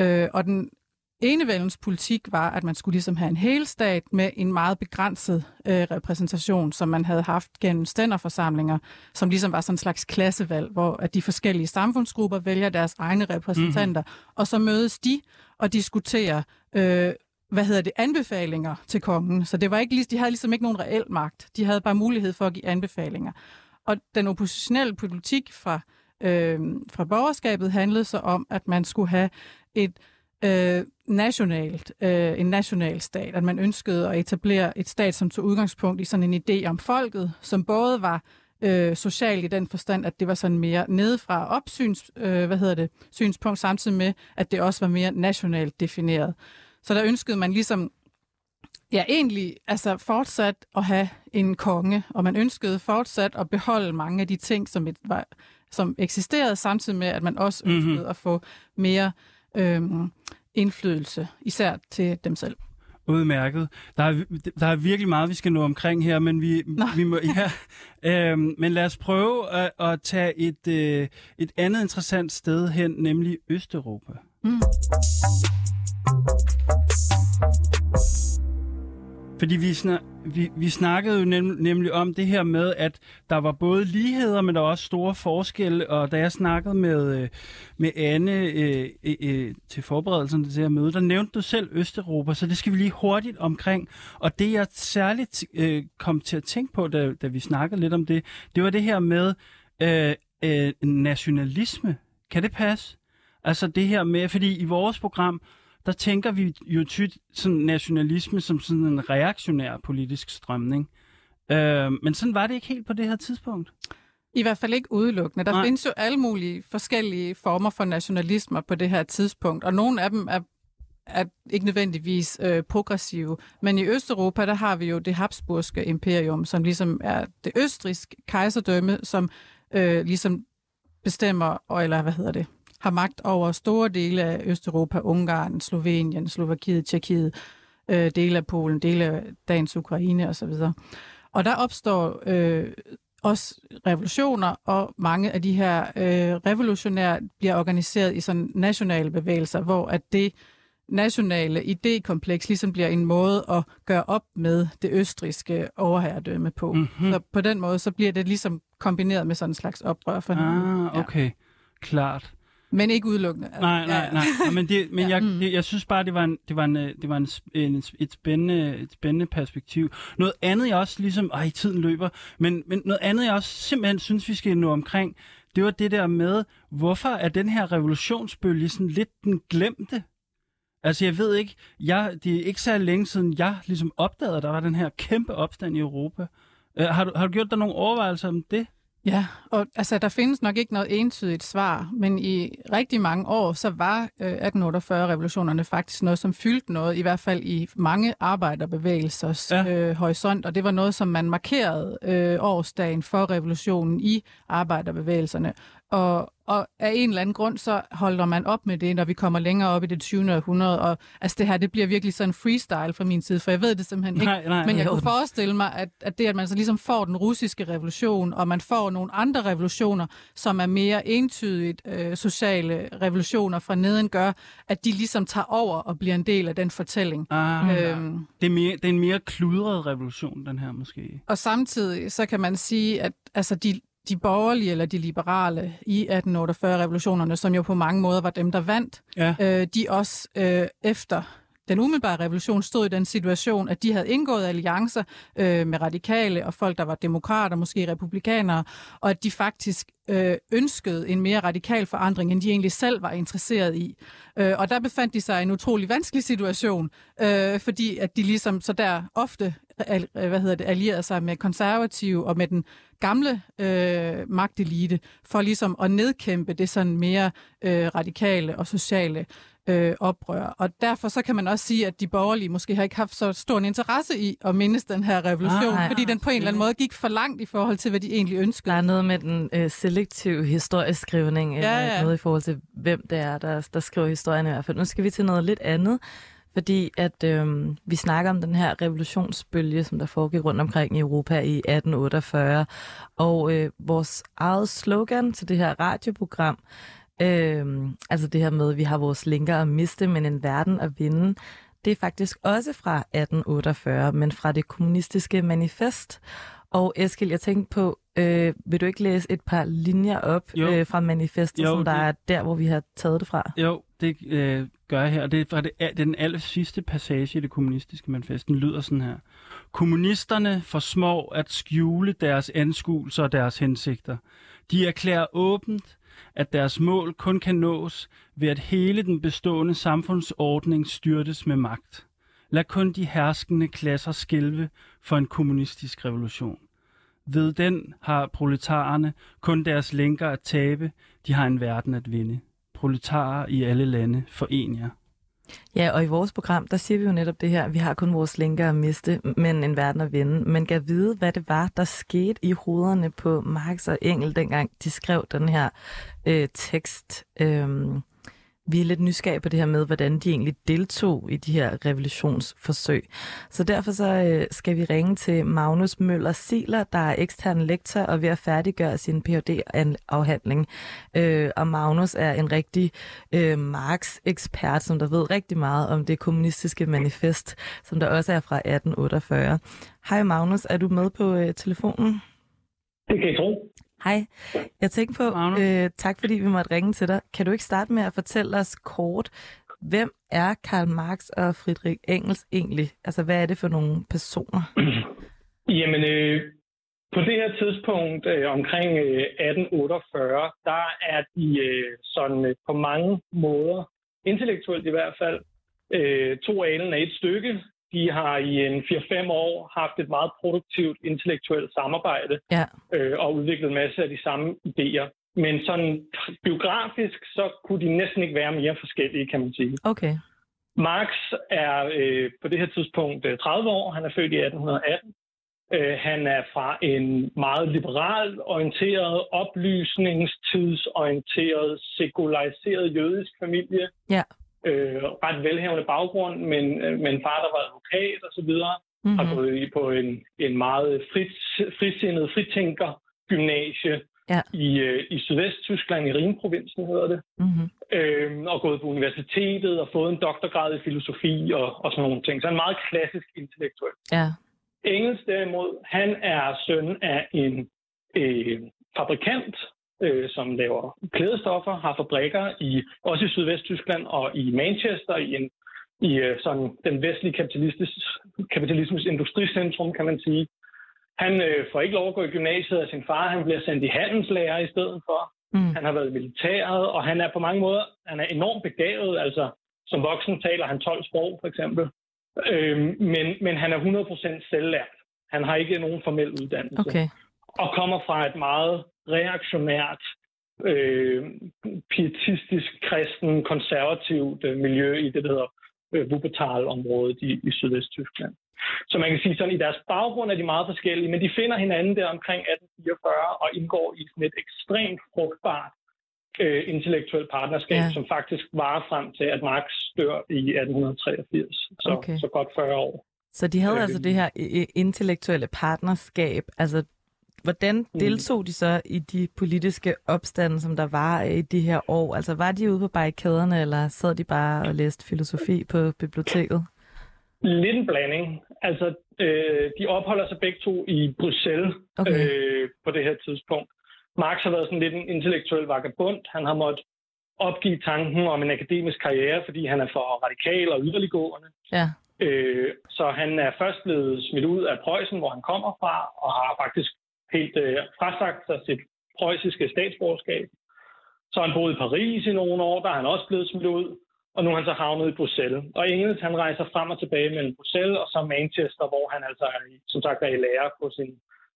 Øh, og den enevældens politik var, at man skulle ligesom have en hel stat med en meget begrænset øh, repræsentation, som man havde haft gennem stænderforsamlinger, som ligesom var sådan en slags klassevalg, hvor at de forskellige samfundsgrupper vælger deres egne repræsentanter, mm-hmm. og så mødes de og diskutere, øh, hvad hedder det, anbefalinger til kongen. Så det var ikke, de havde ligesom ikke nogen reel magt. De havde bare mulighed for at give anbefalinger. Og den oppositionelle politik fra øh, fra borgerskabet handlede så om, at man skulle have et øh, nationalt, øh, en national stat, at man ønskede at etablere et stat, som tog udgangspunkt i sådan en idé om folket, som både var øh, socialt i den forstand, at det var sådan mere nedefra opsyns, øh, hvad hedder det, synspunkt, samtidig med, at det også var mere nationalt defineret. Så der ønskede man ligesom Ja, egentlig altså fortsat at have en konge, og man ønskede fortsat at beholde mange af de ting, som, et, var, som eksisterede, samtidig med, at man også mhm. ønskede mm-hmm. at få mere øhm, indflydelse, især til dem selv. Udmærket. Der er, der er virkelig meget, vi skal nå omkring her, men vi, vi må, ja, øhm, men lad os prøve at, at tage et, øh, et andet interessant sted hen, nemlig Østeuropa. Mm. Fordi vi, snak, vi, vi snakkede jo nem, nemlig om det her med, at der var både ligheder, men der var også store forskelle. Og da jeg snakkede med, øh, med Anne øh, øh, øh til forberedelsen til det her møde, der nævnte du selv Østeuropa, så det skal vi lige hurtigt omkring. Og det jeg særligt øh, kom til at tænke på, da, da vi snakkede lidt om det, det var det her med øh, øh, nationalisme. Kan det passe? Altså det her med, fordi i vores program, der tænker vi jo tit sådan nationalisme som sådan en reaktionær politisk strømning. Øh, men sådan var det ikke helt på det her tidspunkt. I hvert fald ikke udelukkende. Der Nej. findes jo alle mulige forskellige former for nationalismer på det her tidspunkt, og nogle af dem er er ikke nødvendigvis øh, progressive. Men i Østeuropa, der har vi jo det Habsburgske imperium, som ligesom er det østriske kejserdømme, som øh, ligesom bestemmer, eller hvad hedder det, har magt over store dele af Østeuropa, Ungarn, Slovenien, Slovakiet, Tjekkiet, øh, dele af Polen, dele af dagens Ukraine osv. Og der opstår øh, også revolutioner, og mange af de her øh, revolutionære bliver organiseret i sådan nationale bevægelser, hvor at det nationale idékompleks ligesom bliver en måde at gøre op med det østriske overherredømme på. Mm-hmm. Så på den måde, så bliver det ligesom kombineret med sådan en slags oprør for Ah, okay. Ja. Klart. Men ikke udelukkende. Altså, nej, nej, nej. nej. Men, det, men ja. jeg, det, jeg synes bare, det var, en, det var, en, det var en, en, et, spændende, et spændende perspektiv. Noget andet, jeg også ligesom... Ej, tiden løber. Men, men noget andet, jeg også simpelthen synes, vi skal nå omkring, det var det der med, hvorfor er den her revolutionsbølge sådan lidt den glemte? Altså, jeg ved ikke, jeg, det er ikke så længe siden, jeg ligesom opdagede, at der var den her kæmpe opstand i Europa. Uh, har, du, har du gjort dig nogle overvejelser om det? Ja, og altså, der findes nok ikke noget entydigt svar, men i rigtig mange år, så var øh, 1848-revolutionerne faktisk noget, som fyldte noget, i hvert fald i mange arbejderbevægelsers ja. øh, horisont, og det var noget, som man markerede øh, årsdagen for revolutionen i arbejderbevægelserne. Og, og af en eller anden grund, så holder man op med det, når vi kommer længere op i det 20. århundrede. Og altså det her, det bliver virkelig sådan freestyle fra min side, for jeg ved det simpelthen ikke. Nej, nej, Men jeg kunne forestille mig, at, at det, at man så ligesom får den russiske revolution, og man får nogle andre revolutioner, som er mere entydigt øh, sociale revolutioner fra neden, gør, at de ligesom tager over og bliver en del af den fortælling. Ah, øhm, det, er mere, det er en mere kludret revolution, den her måske. Og samtidig, så kan man sige, at altså, de, de borgerlige eller de liberale i 1848-revolutionerne, som jo på mange måder var dem, der vandt, ja. øh, de også øh, efter den umiddelbare revolution stod i den situation, at de havde indgået alliancer øh, med radikale og folk, der var demokrater, måske republikanere, og at de faktisk øh, ønskede en mere radikal forandring, end de egentlig selv var interesseret i. Øh, og der befandt de sig i en utrolig vanskelig situation, øh, fordi at de ligesom så der ofte øh, hvad hedder det, allierede sig med konservative og med den gamle øh, magtelite, for ligesom at nedkæmpe det sådan mere øh, radikale og sociale øh, oprør. Og derfor så kan man også sige, at de borgerlige måske har ikke haft så stor en interesse i at mindes den her revolution, ah, fordi den på en eller anden måde gik for langt i forhold til, hvad de egentlig ønskede. Der er noget med den øh, selektive historieskrivning, ja, ja. noget i forhold til, hvem det er, der, der skriver historien i hvert fald. Nu skal vi til noget lidt andet, fordi at øh, vi snakker om den her revolutionsbølge, som der foregik rundt omkring i Europa i 1848, og øh, vores eget slogan til det her radioprogram, øh, altså det her med, at vi har vores linker at miste, men en verden at vinde, det er faktisk også fra 1848, men fra det kommunistiske manifest. Og Eskil, jeg tænkte på, øh, vil du ikke læse et par linjer op øh, fra manifestet, jo, som der det... er der, hvor vi har taget det fra? Jo, det øh, gør jeg her. Og det er fra det, det er den aller sidste passage i det kommunistiske manifest. Den lyder sådan her. Kommunisterne forsmår at skjule deres anskuelser og deres hensigter. De erklærer åbent, at deres mål kun kan nås ved at hele den bestående samfundsordning styrtes med magt. Lad kun de herskende klasser skælve for en kommunistisk revolution. Ved den har proletarerne kun deres lænker at tabe, de har en verden at vinde. Proletarer i alle lande, foren jer. Ja, og i vores program, der siger vi jo netop det her, vi har kun vores lænker at miste, men en verden at vinde. Men kan vide, hvad det var, der skete i hovederne på Marx og Engel, dengang de skrev den her øh, tekst. Øh, vi er lidt nysgerrige på det her med, hvordan de egentlig deltog i de her revolutionsforsøg. Så derfor så øh, skal vi ringe til Magnus Møller Siler, der er ekstern lektor og ved at færdiggøre sin Ph.D.-afhandling. Øh, og Magnus er en rigtig øh, Marx-ekspert, som der ved rigtig meget om det kommunistiske manifest, som der også er fra 1848. Hej Magnus, er du med på øh, telefonen? Det kan jeg tro. Hej. Jeg tænkte på, øh, tak fordi vi måtte ringe til dig. Kan du ikke starte med at fortælle os kort, hvem er Karl Marx og Friedrich Engels egentlig? Altså, hvad er det for nogle personer? Jamen, øh, på det her tidspunkt øh, omkring øh, 1848, der er de øh, sådan øh, på mange måder, intellektuelt i hvert fald, øh, to alen af et stykke. De har i en 4-5 år haft et meget produktivt intellektuelt samarbejde Ja. øh, og udviklet en masse af de samme idéer. Men sådan biografisk, så kunne de næsten ikke være mere forskellige, kan man sige. Okay. Marx er øh, på det her tidspunkt øh, 30 år. Han er født i 1818. Øh, han er fra en meget liberalt orienteret, oplysningstidsorienteret, sekulariseret jødisk familie. Ja. Øh, ret velhavende baggrund, men, øh, men far, der var advokat og så videre. Mm-hmm. Har gået på en, en meget frit, frisindet fritænker gymnasie Ja. i, øh, i Sydvest-Tyskland, i Rhinprovinsen hedder det Mm-hmm. øh, og gået på universitetet og fået en doktorgrad i filosofi og, og sådan nogle ting. Så en meget klassisk intellektuel. Ja. Engels derimod, han er søn af en øh, fabrikant, øh, som laver klædestoffer, har fabrikker i også i Sydvest-Tyskland og i Manchester i en i øh, sådan den vestlige kapitalismes, industricentrum, kan man sige. Han øh, får ikke lov at gå i gymnasiet af sin far. Han bliver sendt i handelslærer i stedet for. Mm. Han har været i militæret, og han er på mange måder han er enormt begavet. Altså, som voksen taler han 12 sprog, for eksempel. Øhm, men, men han er 100% selvlært. Han har ikke nogen formel uddannelse. Okay. Og kommer fra et meget reaktionært, øh, pietistisk, kristen, konservativt øh, miljø i det, der hedder øh, Wuppertal-området i, i Sydvest-Tyskland. Så man kan sige, sådan i deres baggrund er de meget forskellige, men de finder hinanden der omkring 1844 og indgår i sådan et ekstremt frugtbart øh, intellektuelt partnerskab, Ja. som faktisk varer frem til, at Marx dør i 1883. Så, Okay. så godt 40 år. Så de havde Øh, altså det her intellektuelle partnerskab. Altså, hvordan Mm. deltog de så i de politiske opstande, som der var i de her år? Altså, var de ude på barrikaderne, eller sad de bare og læste filosofi på biblioteket? Lidt en blanding. Altså, øh, de opholder sig begge to i Bruxelles Okay. øh, på det her tidspunkt. Marx har været sådan lidt en intellektuel vagabond. Han har måttet opgive tanken om en akademisk karriere, fordi han er for radikal og yderliggående. Ja. Øh, så han er først blevet smidt ud af Preussen, hvor han kommer fra, og har faktisk helt øh, frasagt sig sit preussiske statsborgerskab. Så han boet i Paris i nogle år, der er han også blevet smidt ud, og nu er han så havnet i Bruxelles. Og Engels, han rejser frem og tilbage mellem Bruxelles og så Manchester, hvor han altså er, i- som sagt er i lære på sin,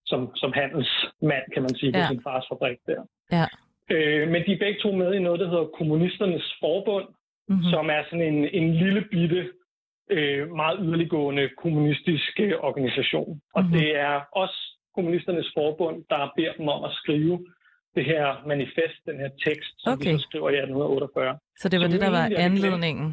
som, som handelsmand, kan man sige, på Ja. sin fars fabrik der. Ja. Øh, men de er begge to med i noget, der hedder Kommunisternes Forbund, Mm-hmm. mm. som er sådan en, en lille bitte, øh, meget yderliggående kommunistisk øh, organisation. Og Mhm. mm. det er også Kommunisternes Forbund, der beder dem om at skrive det her manifest, den her tekst, som Okay. de så skriver i 1848. Så det var Som det, der var anledningen?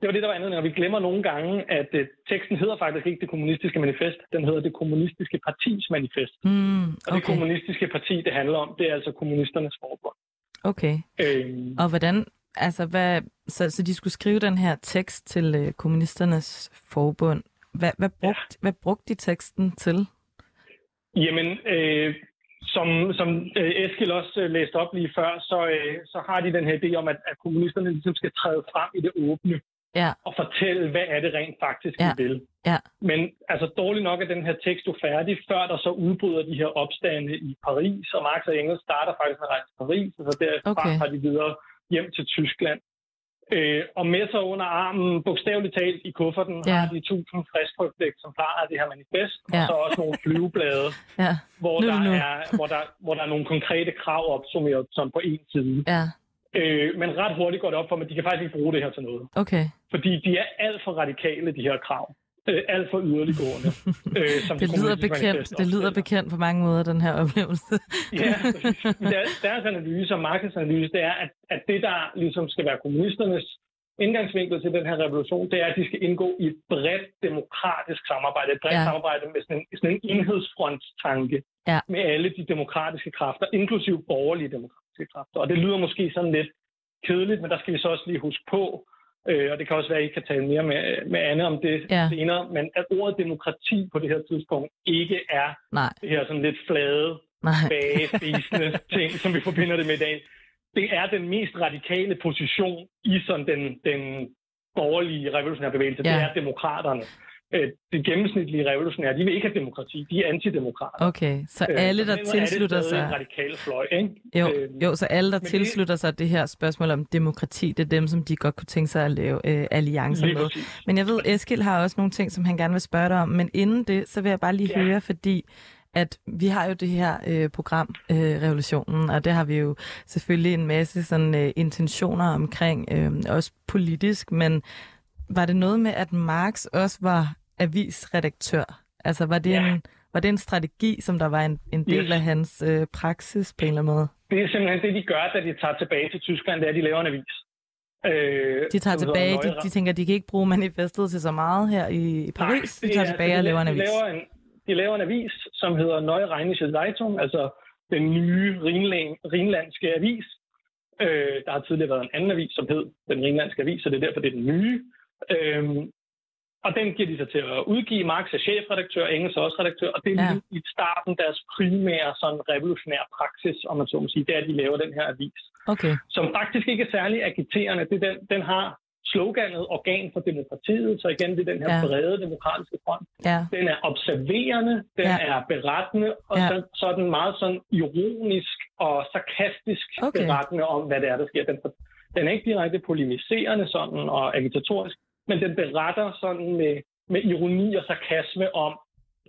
Det var det, der var anledningen, og vi glemmer nogle gange, at øh, teksten hedder faktisk ikke det kommunistiske manifest, den hedder det kommunistiske partis manifest. Mm, Og det okay. kommunistiske parti, det handler om, det er altså kommunisternes forbund. okay. Øhm, Og hvordan, altså hvad, så, så de skulle skrive den her tekst til øh, kommunisternes forbund. Hvad, hvad, brugt, ja. hvad brugte de teksten til? Jamen, øh, som, som øh, Eskild også øh, læste op lige før, så, øh, så har de den her idé om, at, at kommunisterne ligesom skal træde frem i det åbne. Ja. og fortælle, hvad er det rent faktisk, Ja. vi vil. Ja. Men altså dårligt nok er den her tekst jo færdig, før der så udbryder de her opstande i Paris, og Marx og Engels starter faktisk med at rejse til Paris, og så derfra okay. har de videre hjem til Tyskland. Øh, og med sig under armen, bogstaveligt talt i kufferten, Ja. har de tusind frisktrykte eksemplarer af det her manifest, ja. Og så også nogle flyveblade, Ja, hvor, Nu er der nu. er, hvor, der, hvor der er nogle konkrete krav opsummeret som på en side. ja, Øh, men ret hurtigt går det op for mig, at de kan faktisk ikke bruge det her til noget. okay. Fordi de er alt for radikale, de her krav. Øh, alt for yderliggående. øh, som Det lyder bekendt, det lyder bekendt på mange måder, den her oplevelse. Ja, deres, deres analyse og Markets analyse, det er, at, at det, der ligesom skal være kommunisternes indgangsvinkel til den her revolution, det er, at de skal indgå i et bredt demokratisk samarbejde. Et bredt ja. samarbejde med sådan en, sådan en enhedsfronttanke Ja. med alle de demokratiske kræfter, inklusive borgerlige demokratiske kræfter. Og det lyder måske sådan lidt kedeligt, men der skal vi så også lige huske på, øh, og det kan også være, at I kan tale mere med, med Anne om det Ja. senere, men at ordet demokrati på det her tidspunkt ikke er Nej, det her sådan lidt flade bagespisende ting, som vi forbinder det med i dag. Det er den mest radikale position i sådan den, den borgerlige revolutionære bevægelse. Ja. Det er demokraterne. Øh, Det gennemsnitlige revolutionære, de vil ikke have demokrati. De er antidemokrater. Okay, så Øh, alle, der er det tilslutter sig... radikal fløj, ikke? Jo, Øh, jo, så alle, der men det- tilslutter sig det her spørgsmål om demokrati, det er dem, som de godt kunne tænke sig at lave øh, alliancer med. præcis. Men jeg ved, Eskil har også nogle ting, som han gerne vil spørge dig om. Men inden det, så vil jeg bare lige Ja. høre, fordi at vi har jo det her øh, program, øh, Revolutionen, og det har vi jo selvfølgelig en masse sådan, øh, intentioner omkring, øh, også politisk, men var det noget med, at Marx også var avisredaktør? Altså var det, Ja. en, var det en strategi, som der var en, en del Yes. af hans øh, praksis på en eller anden måde? Det er simpelthen det, de gør, da de tager tilbage til Tyskland, det er, at de laver en avis. Øh, De tager tilbage, de, de tænker, de kan ikke bruge manifestet til så meget her i, i Paris. Nej, de tager er- tilbage de og laver en de avis. Laver en, de laver en avis, som hedder Neue Rheinische Zeitung, altså den nye Rhinland, rhinlandske avis. Øh, der har tidligere været en anden avis, som hed den rhinlandske avis, så det er derfor, det er den nye. Øhm, og den giver de sig til at udgive. Marx er chefredaktør, Engels er også redaktør, og det er Ja. i starten deres primære sådan revolutionære praksis, om man så må sige, det er, at de laver den her avis Okay, som faktisk ikke er særlig agiterende. Det den, den har sloganet Organ for Demokratiet, så igen, det er den her Ja. brede demokratiske front. ja. Den er observerende, den Ja. er berettende, og Ja. så, så er den meget sådan ironisk og sarkastisk okay. berettende om, hvad det er, der sker. Den, den er ikke direkte polemiserende sådan og agitatorisk, men den beretter sådan med, med ironi og sarkasme om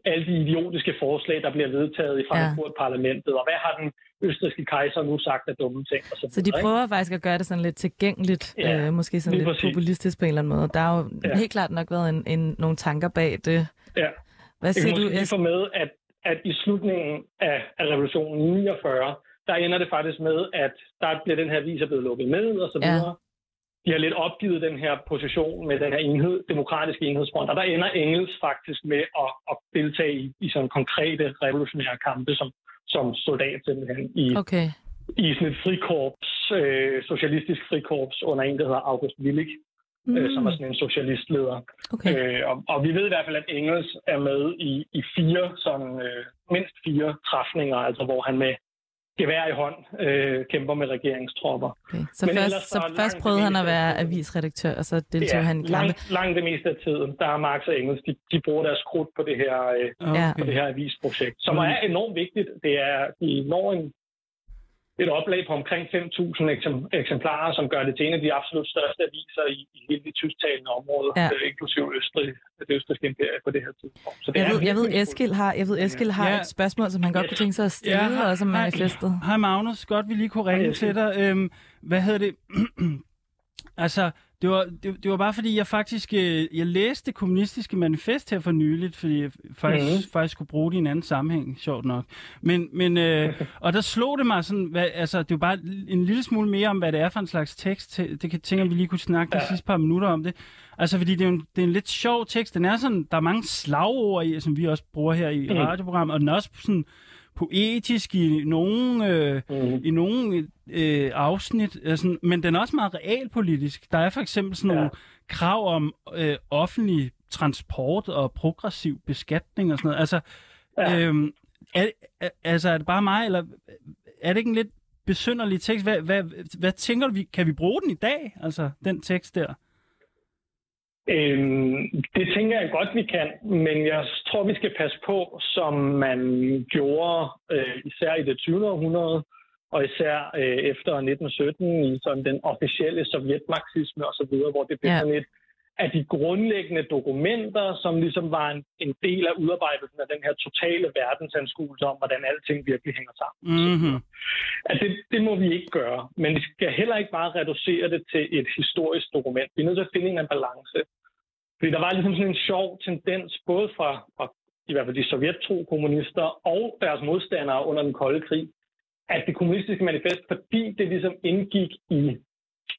alle de idiotiske forslag, der bliver vedtaget i Frankfurt-parlamentet, og hvad har den østrigske kejser nu sagt af dumme ting? Og så, Så de videre, ikke? prøver faktisk at gøre det sådan lidt tilgængeligt, Ja, øh, måske sådan lidt præcis. populistisk på en eller anden måde. Der er jo Ja. helt klart nok været en, en, nogle tanker bag det. Ja. Hvad Jeg siger kan du, måske lige Esk? få med, at, at i slutningen af, af revolutionen i 49, der ender det faktisk med, at der bliver den her vis blevet lukket med og så Ja. De har lidt opgivet den her position med den her enhed, demokratiske enhedsfront, og der ender Engels faktisk med at, at deltage i, i sådan konkrete revolutionære kampe som, som soldat simpelthen i, Okay, i sådan et frikorps, øh, socialistisk frikorps under en, der hedder August Willig, mm. øh, som er sådan en socialistleder. okay. Øh, og, og vi ved i hvert fald, at Engels er med i, i fire, sådan, øh, mindst fire træfninger, altså hvor han med gevær i hånd øh, kæmper med regeringstropper. okay. Så, Men først, ellers så først prøvede han at være avisredaktør, og så deltog han i langt, langt det meste af tiden, der er Marx og Engels, de, de bruger deres krudt på det her, øh, Ja. på det her avisprojekt, som Mm. er enormt vigtigt. Det er, de når en, et oplag på omkring 5.000 eksem- eksemplarer, som gør det til en af de absolut største aviser i, i hele det tysktalende område, Ja. øh, inklusive Østrig, det østriske imperie på det her tidspunkt. Så det Jeg er ved, jeg ved, virkelig Eskil har, jeg ved, Eskil har Ja. et spørgsmål, som han godt kunne tænke sig at stille, Ja, hej- også om hej. manifestet. Hej Magnus, godt vi lige kunne ringe Hej, til dig. Øhm, hvad hedder det? altså, det var, det, det var bare fordi, jeg faktisk øh, jeg læste det kommunistiske manifest her for nyligt, fordi jeg faktisk, mm. faktisk skulle bruge det i en anden sammenhæng, sjovt nok. Men, men øh, og der slog det mig sådan, hvad, altså, det var bare en lille smule mere om, hvad det er for en slags tekst. Det kan tænke, at vi lige kunne snakke de Ja. sidste par minutter om det. Altså, fordi det er, en, det er en lidt sjov tekst. Den er sådan, der er mange slagord i, som vi også bruger her i Mm. radioprogrammet, og den er også sådan poetisk i nogle, øh, Mm. i nogle øh, afsnit, øh, sådan, men den er også meget realpolitisk. Der er for eksempel sådan nogle Ja. krav om øh, offentlig transport og progressiv beskatning og sådan noget. Altså, Ja. øhm, er, er, altså, er det bare mig, eller er det ikke en lidt besynderlig tekst? Hvad, hvad, hvad tænker du, vi, kan vi bruge den i dag, altså den tekst der? Øhm, det tænker jeg godt, vi kan, men jeg tror, vi skal passe på, som man gjorde øh, især i det 20. århundrede, og især øh, efter 1917 i sådan den officielle sovjetmarxisme osv., hvor det blev ja. sådan et af de grundlæggende dokumenter, som ligesom var en, en del af udarbejdelsen af den her totale verdensanskuelse om, hvordan alting virkelig hænger sammen. Mm-hmm. Altså, det, det må vi ikke gøre, men vi skal heller ikke bare reducere det til et historisk dokument. Vi er nødt til at finde en balance. Fordi der var ligesom sådan en sjov tendens, både fra, fra i hvert fald de sovjettro kommunister og deres modstandere under den kolde krig, at det kommunistiske manifest, fordi det ligesom indgik i,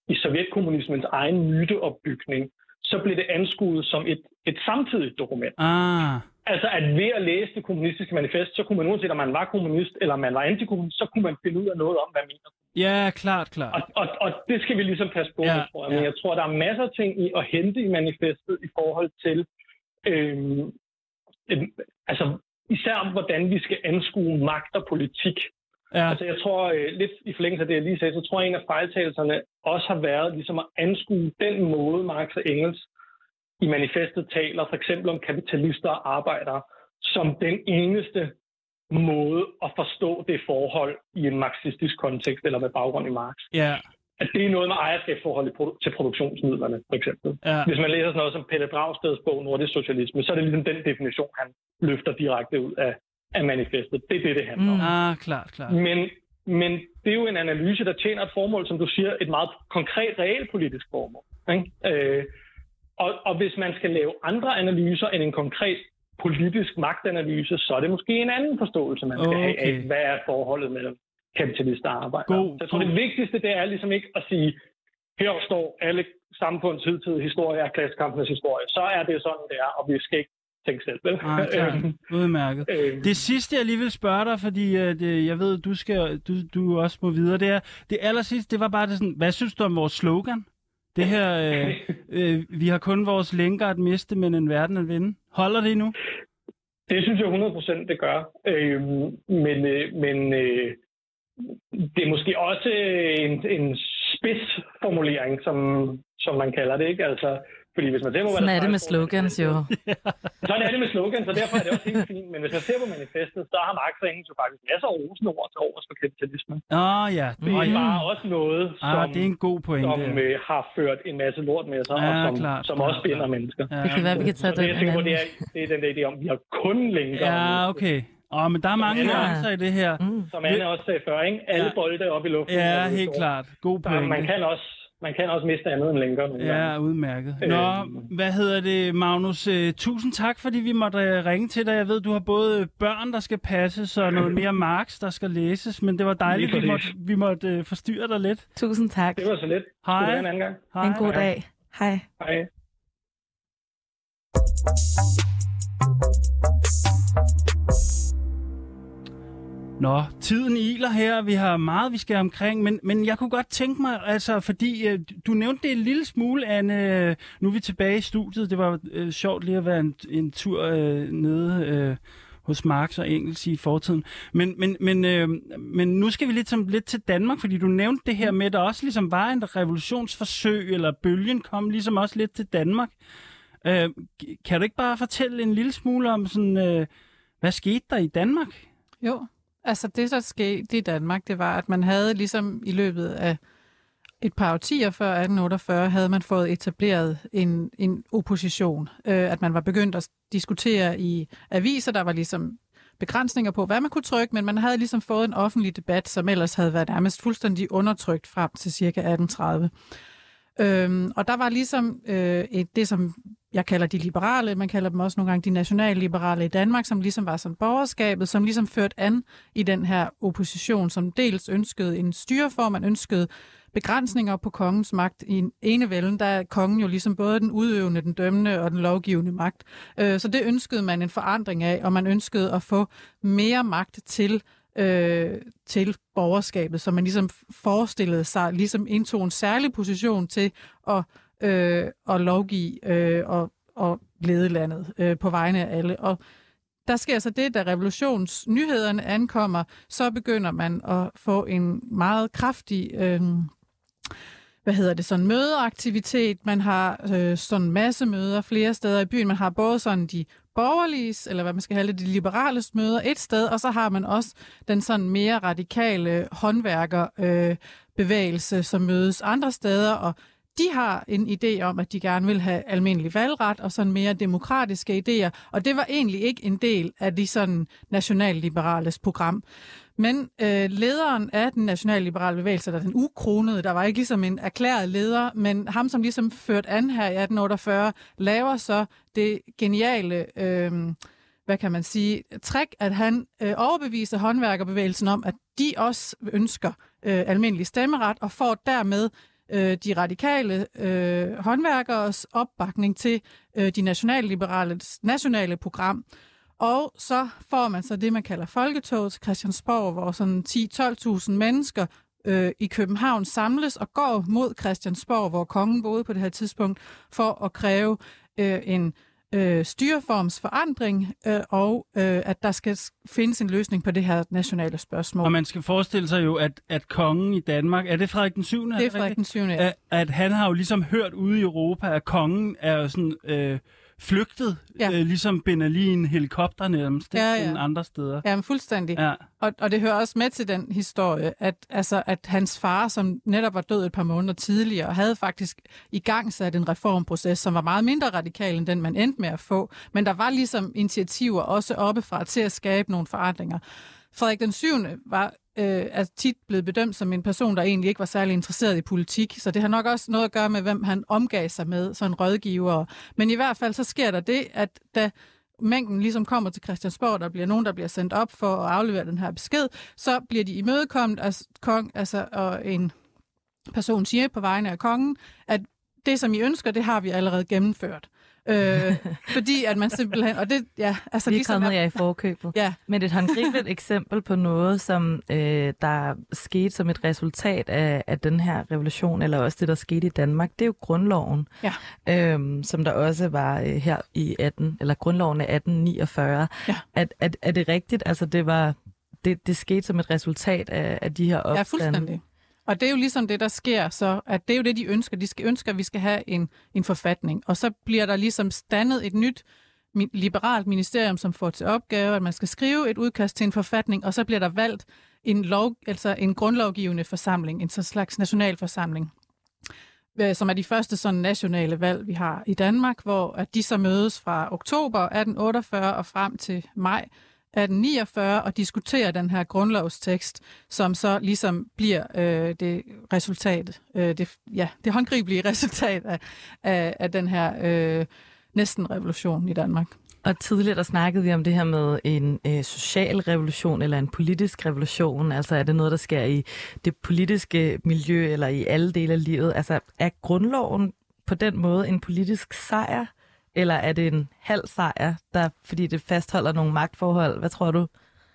i sovjetkommunismens egen myteopbygning, så blev det anskuet som et, et samtidigt dokument. Ah. Altså at ved at læse det kommunistiske manifest, så kunne man uanset om man var kommunist eller man var antikommunist, så kunne man finde ud af noget om, hvad man mener. Ja, klart, klart. Og, og, og det skal vi ligesom passe på, ja, tror jeg. Men ja. jeg tror, der er masser af ting i at hente i manifestet i forhold til, øhm, en, altså især hvordan vi skal anskue magt og politik. Ja. Altså jeg tror, øh, lidt i forlængelse af det, jeg lige sagde, så tror jeg, en af fejltagelserne også har været ligesom at anskue den måde, Marx og Engels i manifestet taler, for eksempel om kapitalister og arbejdere, som den eneste måde at forstå det forhold i en marxistisk kontekst eller med baggrund i Marx. Ja. At det er noget med ejerskabsforhold til produktionsmidlerne, for eksempel. Ja. Hvis man læser sådan noget som Pelle Dragsteds bog Nordisk Socialisme, så er det ligesom den definition, han løfter direkte ud af, af manifestet. Det er det, det handler om. Mm. Ah, klart, klart. Men, men det er jo en analyse, der tjener et formål, som du siger, et meget konkret realpolitisk formål. Ikke? Øh, og, og hvis man skal lave andre analyser end en konkret politisk magtanalyse, så er det måske en anden forståelse, man skal okay. have af, hvad er forholdet mellem kapitalister og arbejdere. God, så jeg tror, det vigtigste det er ligesom ikke at sige, her står alle samfunds hidtidige historie er klassekampenes historie. Så er det sådan, det er, og vi skal ikke tænke selv. Vel? Ah, klar. Udmærket. Øhm. Det sidste, jeg lige vil spørge dig, fordi uh, det, jeg ved, du skal, du, du også må videre, det er, det aller sidste, det var bare det sådan, hvad synes du om vores slogan? Det her, øh, øh, vi har kun vores lænker at miste, men en verden at vinde. Holder det nu? Det synes jeg 100% det gør. Øh, men øh, men øh, det er måske også en, en spidsformulering, som, som man kalder det. ikke. Altså, fordi hvis man ser på, Sådan er det med slogans jo. Sådan er det med slogans, så derfor er det også helt fint. Men hvis man ser på manifestet, så har Marx og Engels jo faktisk masser af rosenord til overs for kapitalismen. Åh oh, ja. Det er mm. bare også noget, som, ah, det er en god pointe. som øh, har ført en masse lort med sig, Ja, og som, klart, som også binder klart. mennesker. Ja. Det kan være, vi kan tage Og det, tænker på, det er, det er den der idé om, at vi har kun lænker. Ja, okay. Åh, oh, men der er mange Anna- nuancer i det her. Mm. Som Anne også sagde før, ikke? Alle Ja. bolde er oppe i luften. Ja, helt så- klart. God Så man pointe. kan også man kan også miste andet end lænker. nogle gange. Ja, udmærket. Nå, Øhm. hvad hedder det, Magnus? Uh, tusind tak, fordi vi måtte uh, ringe til dig. Jeg ved, du har både børn, der skal passes, og noget mere Marx, der skal læses, men det var dejligt, vi måtte, vi måtte uh, forstyrre dig lidt. Tusind tak. Det var så lidt. Hej. En anden gang. Hej. En god dag. Hej. Hej. Nå, tiden iler her, vi har meget, vi skal omkring, men, men jeg kunne godt tænke mig, altså, fordi øh, du nævnte det en lille smule, Anne, øh, nu er vi tilbage i studiet, det var øh, sjovt lige at være en, en tur øh, nede øh, hos Marx og Engels i fortiden, men, men, men, øh, men nu skal vi lidt, som, lidt til Danmark, fordi du nævnte det her med, at der også ligesom var en revolutionsforsøg, eller bølgen kom ligesom også lidt til Danmark. Øh, kan du ikke bare fortælle en lille smule om sådan, øh, hvad skete der i Danmark? Jo, altså det, der skete i Danmark, det var, at man havde ligesom i løbet af et par årtier før 1848, havde man fået etableret en, en opposition. Øh, at man var begyndt at diskutere i aviser, der var ligesom begrænsninger på, hvad man kunne trykke, men man havde ligesom fået en offentlig debat, som ellers havde været nærmest fuldstændig undertrykt frem til ca. 1830. Øhm, og der var ligesom øh, et, det, som jeg kalder de liberale, man kalder dem også nogle gange de nationalliberale i Danmark, som ligesom var sådan borgerskabet, som ligesom førte an i den her opposition, som dels ønskede en styreform, man ønskede begrænsninger på kongens magt. I en enevælden, der er kongen jo ligesom både den udøvende, den dømmende og den lovgivende magt. Øh, så det ønskede man en forandring af, og man ønskede at få mere magt til øh, til borgerskabet, så man ligesom forestillede sig, ligesom indtog en særlig position til at, øh, at lovgive øh, og, og lede landet øh, på vegne af alle. Og der sker så det, da revolutionsnyhederne ankommer, så begynder man at få en meget kraftig øh, hvad hedder det, sådan mødeaktivitet. Man har øh, sådan masse møder flere steder i byen. Man har både sådan de borgerlige, eller hvad man skal kalde det, de liberale møder et sted, og så har man også den sådan mere radikale håndværkerbevægelse, øh, som mødes andre steder, og de har en idé om, at de gerne vil have almindelig valgret og sådan mere demokratiske idéer, og det var egentlig ikke en del af de sådan nationalliberales program. Men øh, lederen af den nationalliberale bevægelse, der den ukronede, der var ikke ligesom en erklæret leder, men ham, som ligesom førte an her i 1848, laver så det geniale, øh, hvad kan man sige, træk, at han øh, overbeviser håndværkerbevægelsen om, at de også ønsker øh, almindelig stemmeret, og får dermed øh, de radikale øh, håndværkeres opbakning til øh, de nationalliberale nationale program. Og så får man så det, man kalder folketoget til Christiansborg, hvor sådan 10-12.000 mennesker øh, i København samles og går mod Christiansborg, hvor kongen boede på det her tidspunkt, for at kræve øh, en øh, styreformsforandring, øh, og øh, at der skal findes en løsning på det her nationale spørgsmål. Og man skal forestille sig jo, at, at kongen i Danmark, er det Frederik den 7. Det er Frederik den 7. At, at han har jo ligesom hørt ude i Europa, at kongen er jo sådan... Øh, flygtet, ja. øh, ligesom Ben Ali en helikopter nærmest, ja, ja. andre steder. Ja, men fuldstændig. Ja. Og, og det hører også med til den historie, at, altså, at hans far, som netop var død et par måneder tidligere, havde faktisk i gang sat en reformproces, som var meget mindre radikal end den, man endte med at få. Men der var ligesom initiativer også oppefra til at skabe nogle forandringer. Frederik den 7. var øh, er tit blevet bedømt som en person, der egentlig ikke var særlig interesseret i politik, så det har nok også noget at gøre med, hvem han omgav sig med, sådan rådgiver. Men i hvert fald så sker der det, at da mængden ligesom kommer til Christiansborg, der bliver nogen, der bliver sendt op for at aflevere den her besked, så bliver de imødekommet af kong, altså, og en person siger på vegne af kongen, at det, som I ønsker, det har vi allerede gennemført. Øh, fordi at man simpelthen... Og det, ja, altså, Vi er ligesom, kommet jer i forkøbet. Ja. Men et håndgribeligt eksempel på noget, som øh, der skete som et resultat af, af den her revolution, eller også det, der skete i Danmark, det er jo grundloven, ja. øhm, som der også var øh, her i 18, eller grundloven af 1849. Ja. At, at, er det rigtigt? Altså, det var... Det, det skete som et resultat af, af de her opstande. Ja, fuldstændig. Og det er jo ligesom det, der sker, så at det er jo det, de ønsker. De skal ønsker, at vi skal have en, en forfatning. Og så bliver der ligesom standet et nyt liberalt ministerium, som får til opgave, at man skal skrive et udkast til en forfatning, og så bliver der valgt en, lov, altså en grundlovgivende forsamling, en slags nationalforsamling, øh, som er de første sådan nationale valg, vi har i Danmark, hvor at de så mødes fra oktober 1848 og frem til maj 1849 og diskuterer den her grundlovstekst, som så ligesom bliver øh, det resultat, øh, det, ja, det håndgribelige resultat af, af, af den her øh, næsten revolution i Danmark. Og tidligere der snakkede vi om det her med en øh, social revolution eller en politisk revolution. Altså er det noget, der sker i det politiske miljø eller i alle dele af livet? Altså er grundloven på den måde en politisk sejr? Eller er det en halv sejr, der, fordi det fastholder nogle magtforhold? Hvad tror du?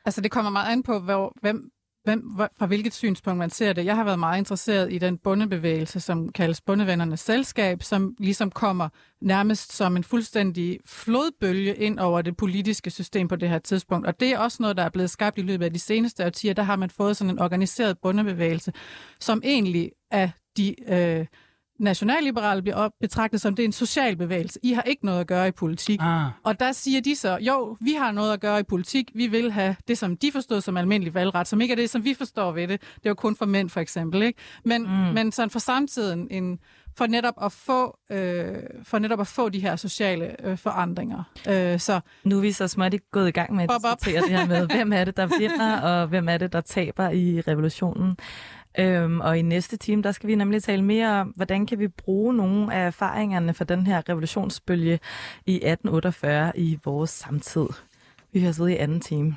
Altså det kommer meget an på, hvor, hvem, hvem, fra hvilket synspunkt man ser det. Jeg har været meget interesseret i den bundebevægelse, som kaldes Bundevennernes Selskab, som ligesom kommer nærmest som en fuldstændig flodbølge ind over det politiske system på det her tidspunkt. Og det er også noget, der er blevet skabt i løbet af de seneste årtier. Der har man fået sådan en organiseret bundebevægelse, som egentlig er de... Øh, nationalliberale bliver op, betragtet som, det er en social bevægelse. I har ikke noget at gøre i politik. Ah. Og der siger de så, jo, vi har noget at gøre i politik. Vi vil have det, som de forstod som almindelig valgret, som ikke er det, som vi forstår ved det. Det er jo kun for mænd, for eksempel. Ikke? Men, mm. men sådan for samtiden en, for netop at få øh, for netop at få de her sociale øh, forandringer. Øh, så nu er vi så småt gået i gang med at diskutere det her med, hvem er det, der vinder, og hvem er det, der taber i revolutionen. Øhm, og i næste time, der skal vi nemlig tale mere om, hvordan kan vi bruge nogle af erfaringerne fra den her revolutionsbølge i 1848 i vores samtid. Vi høres ved i anden time.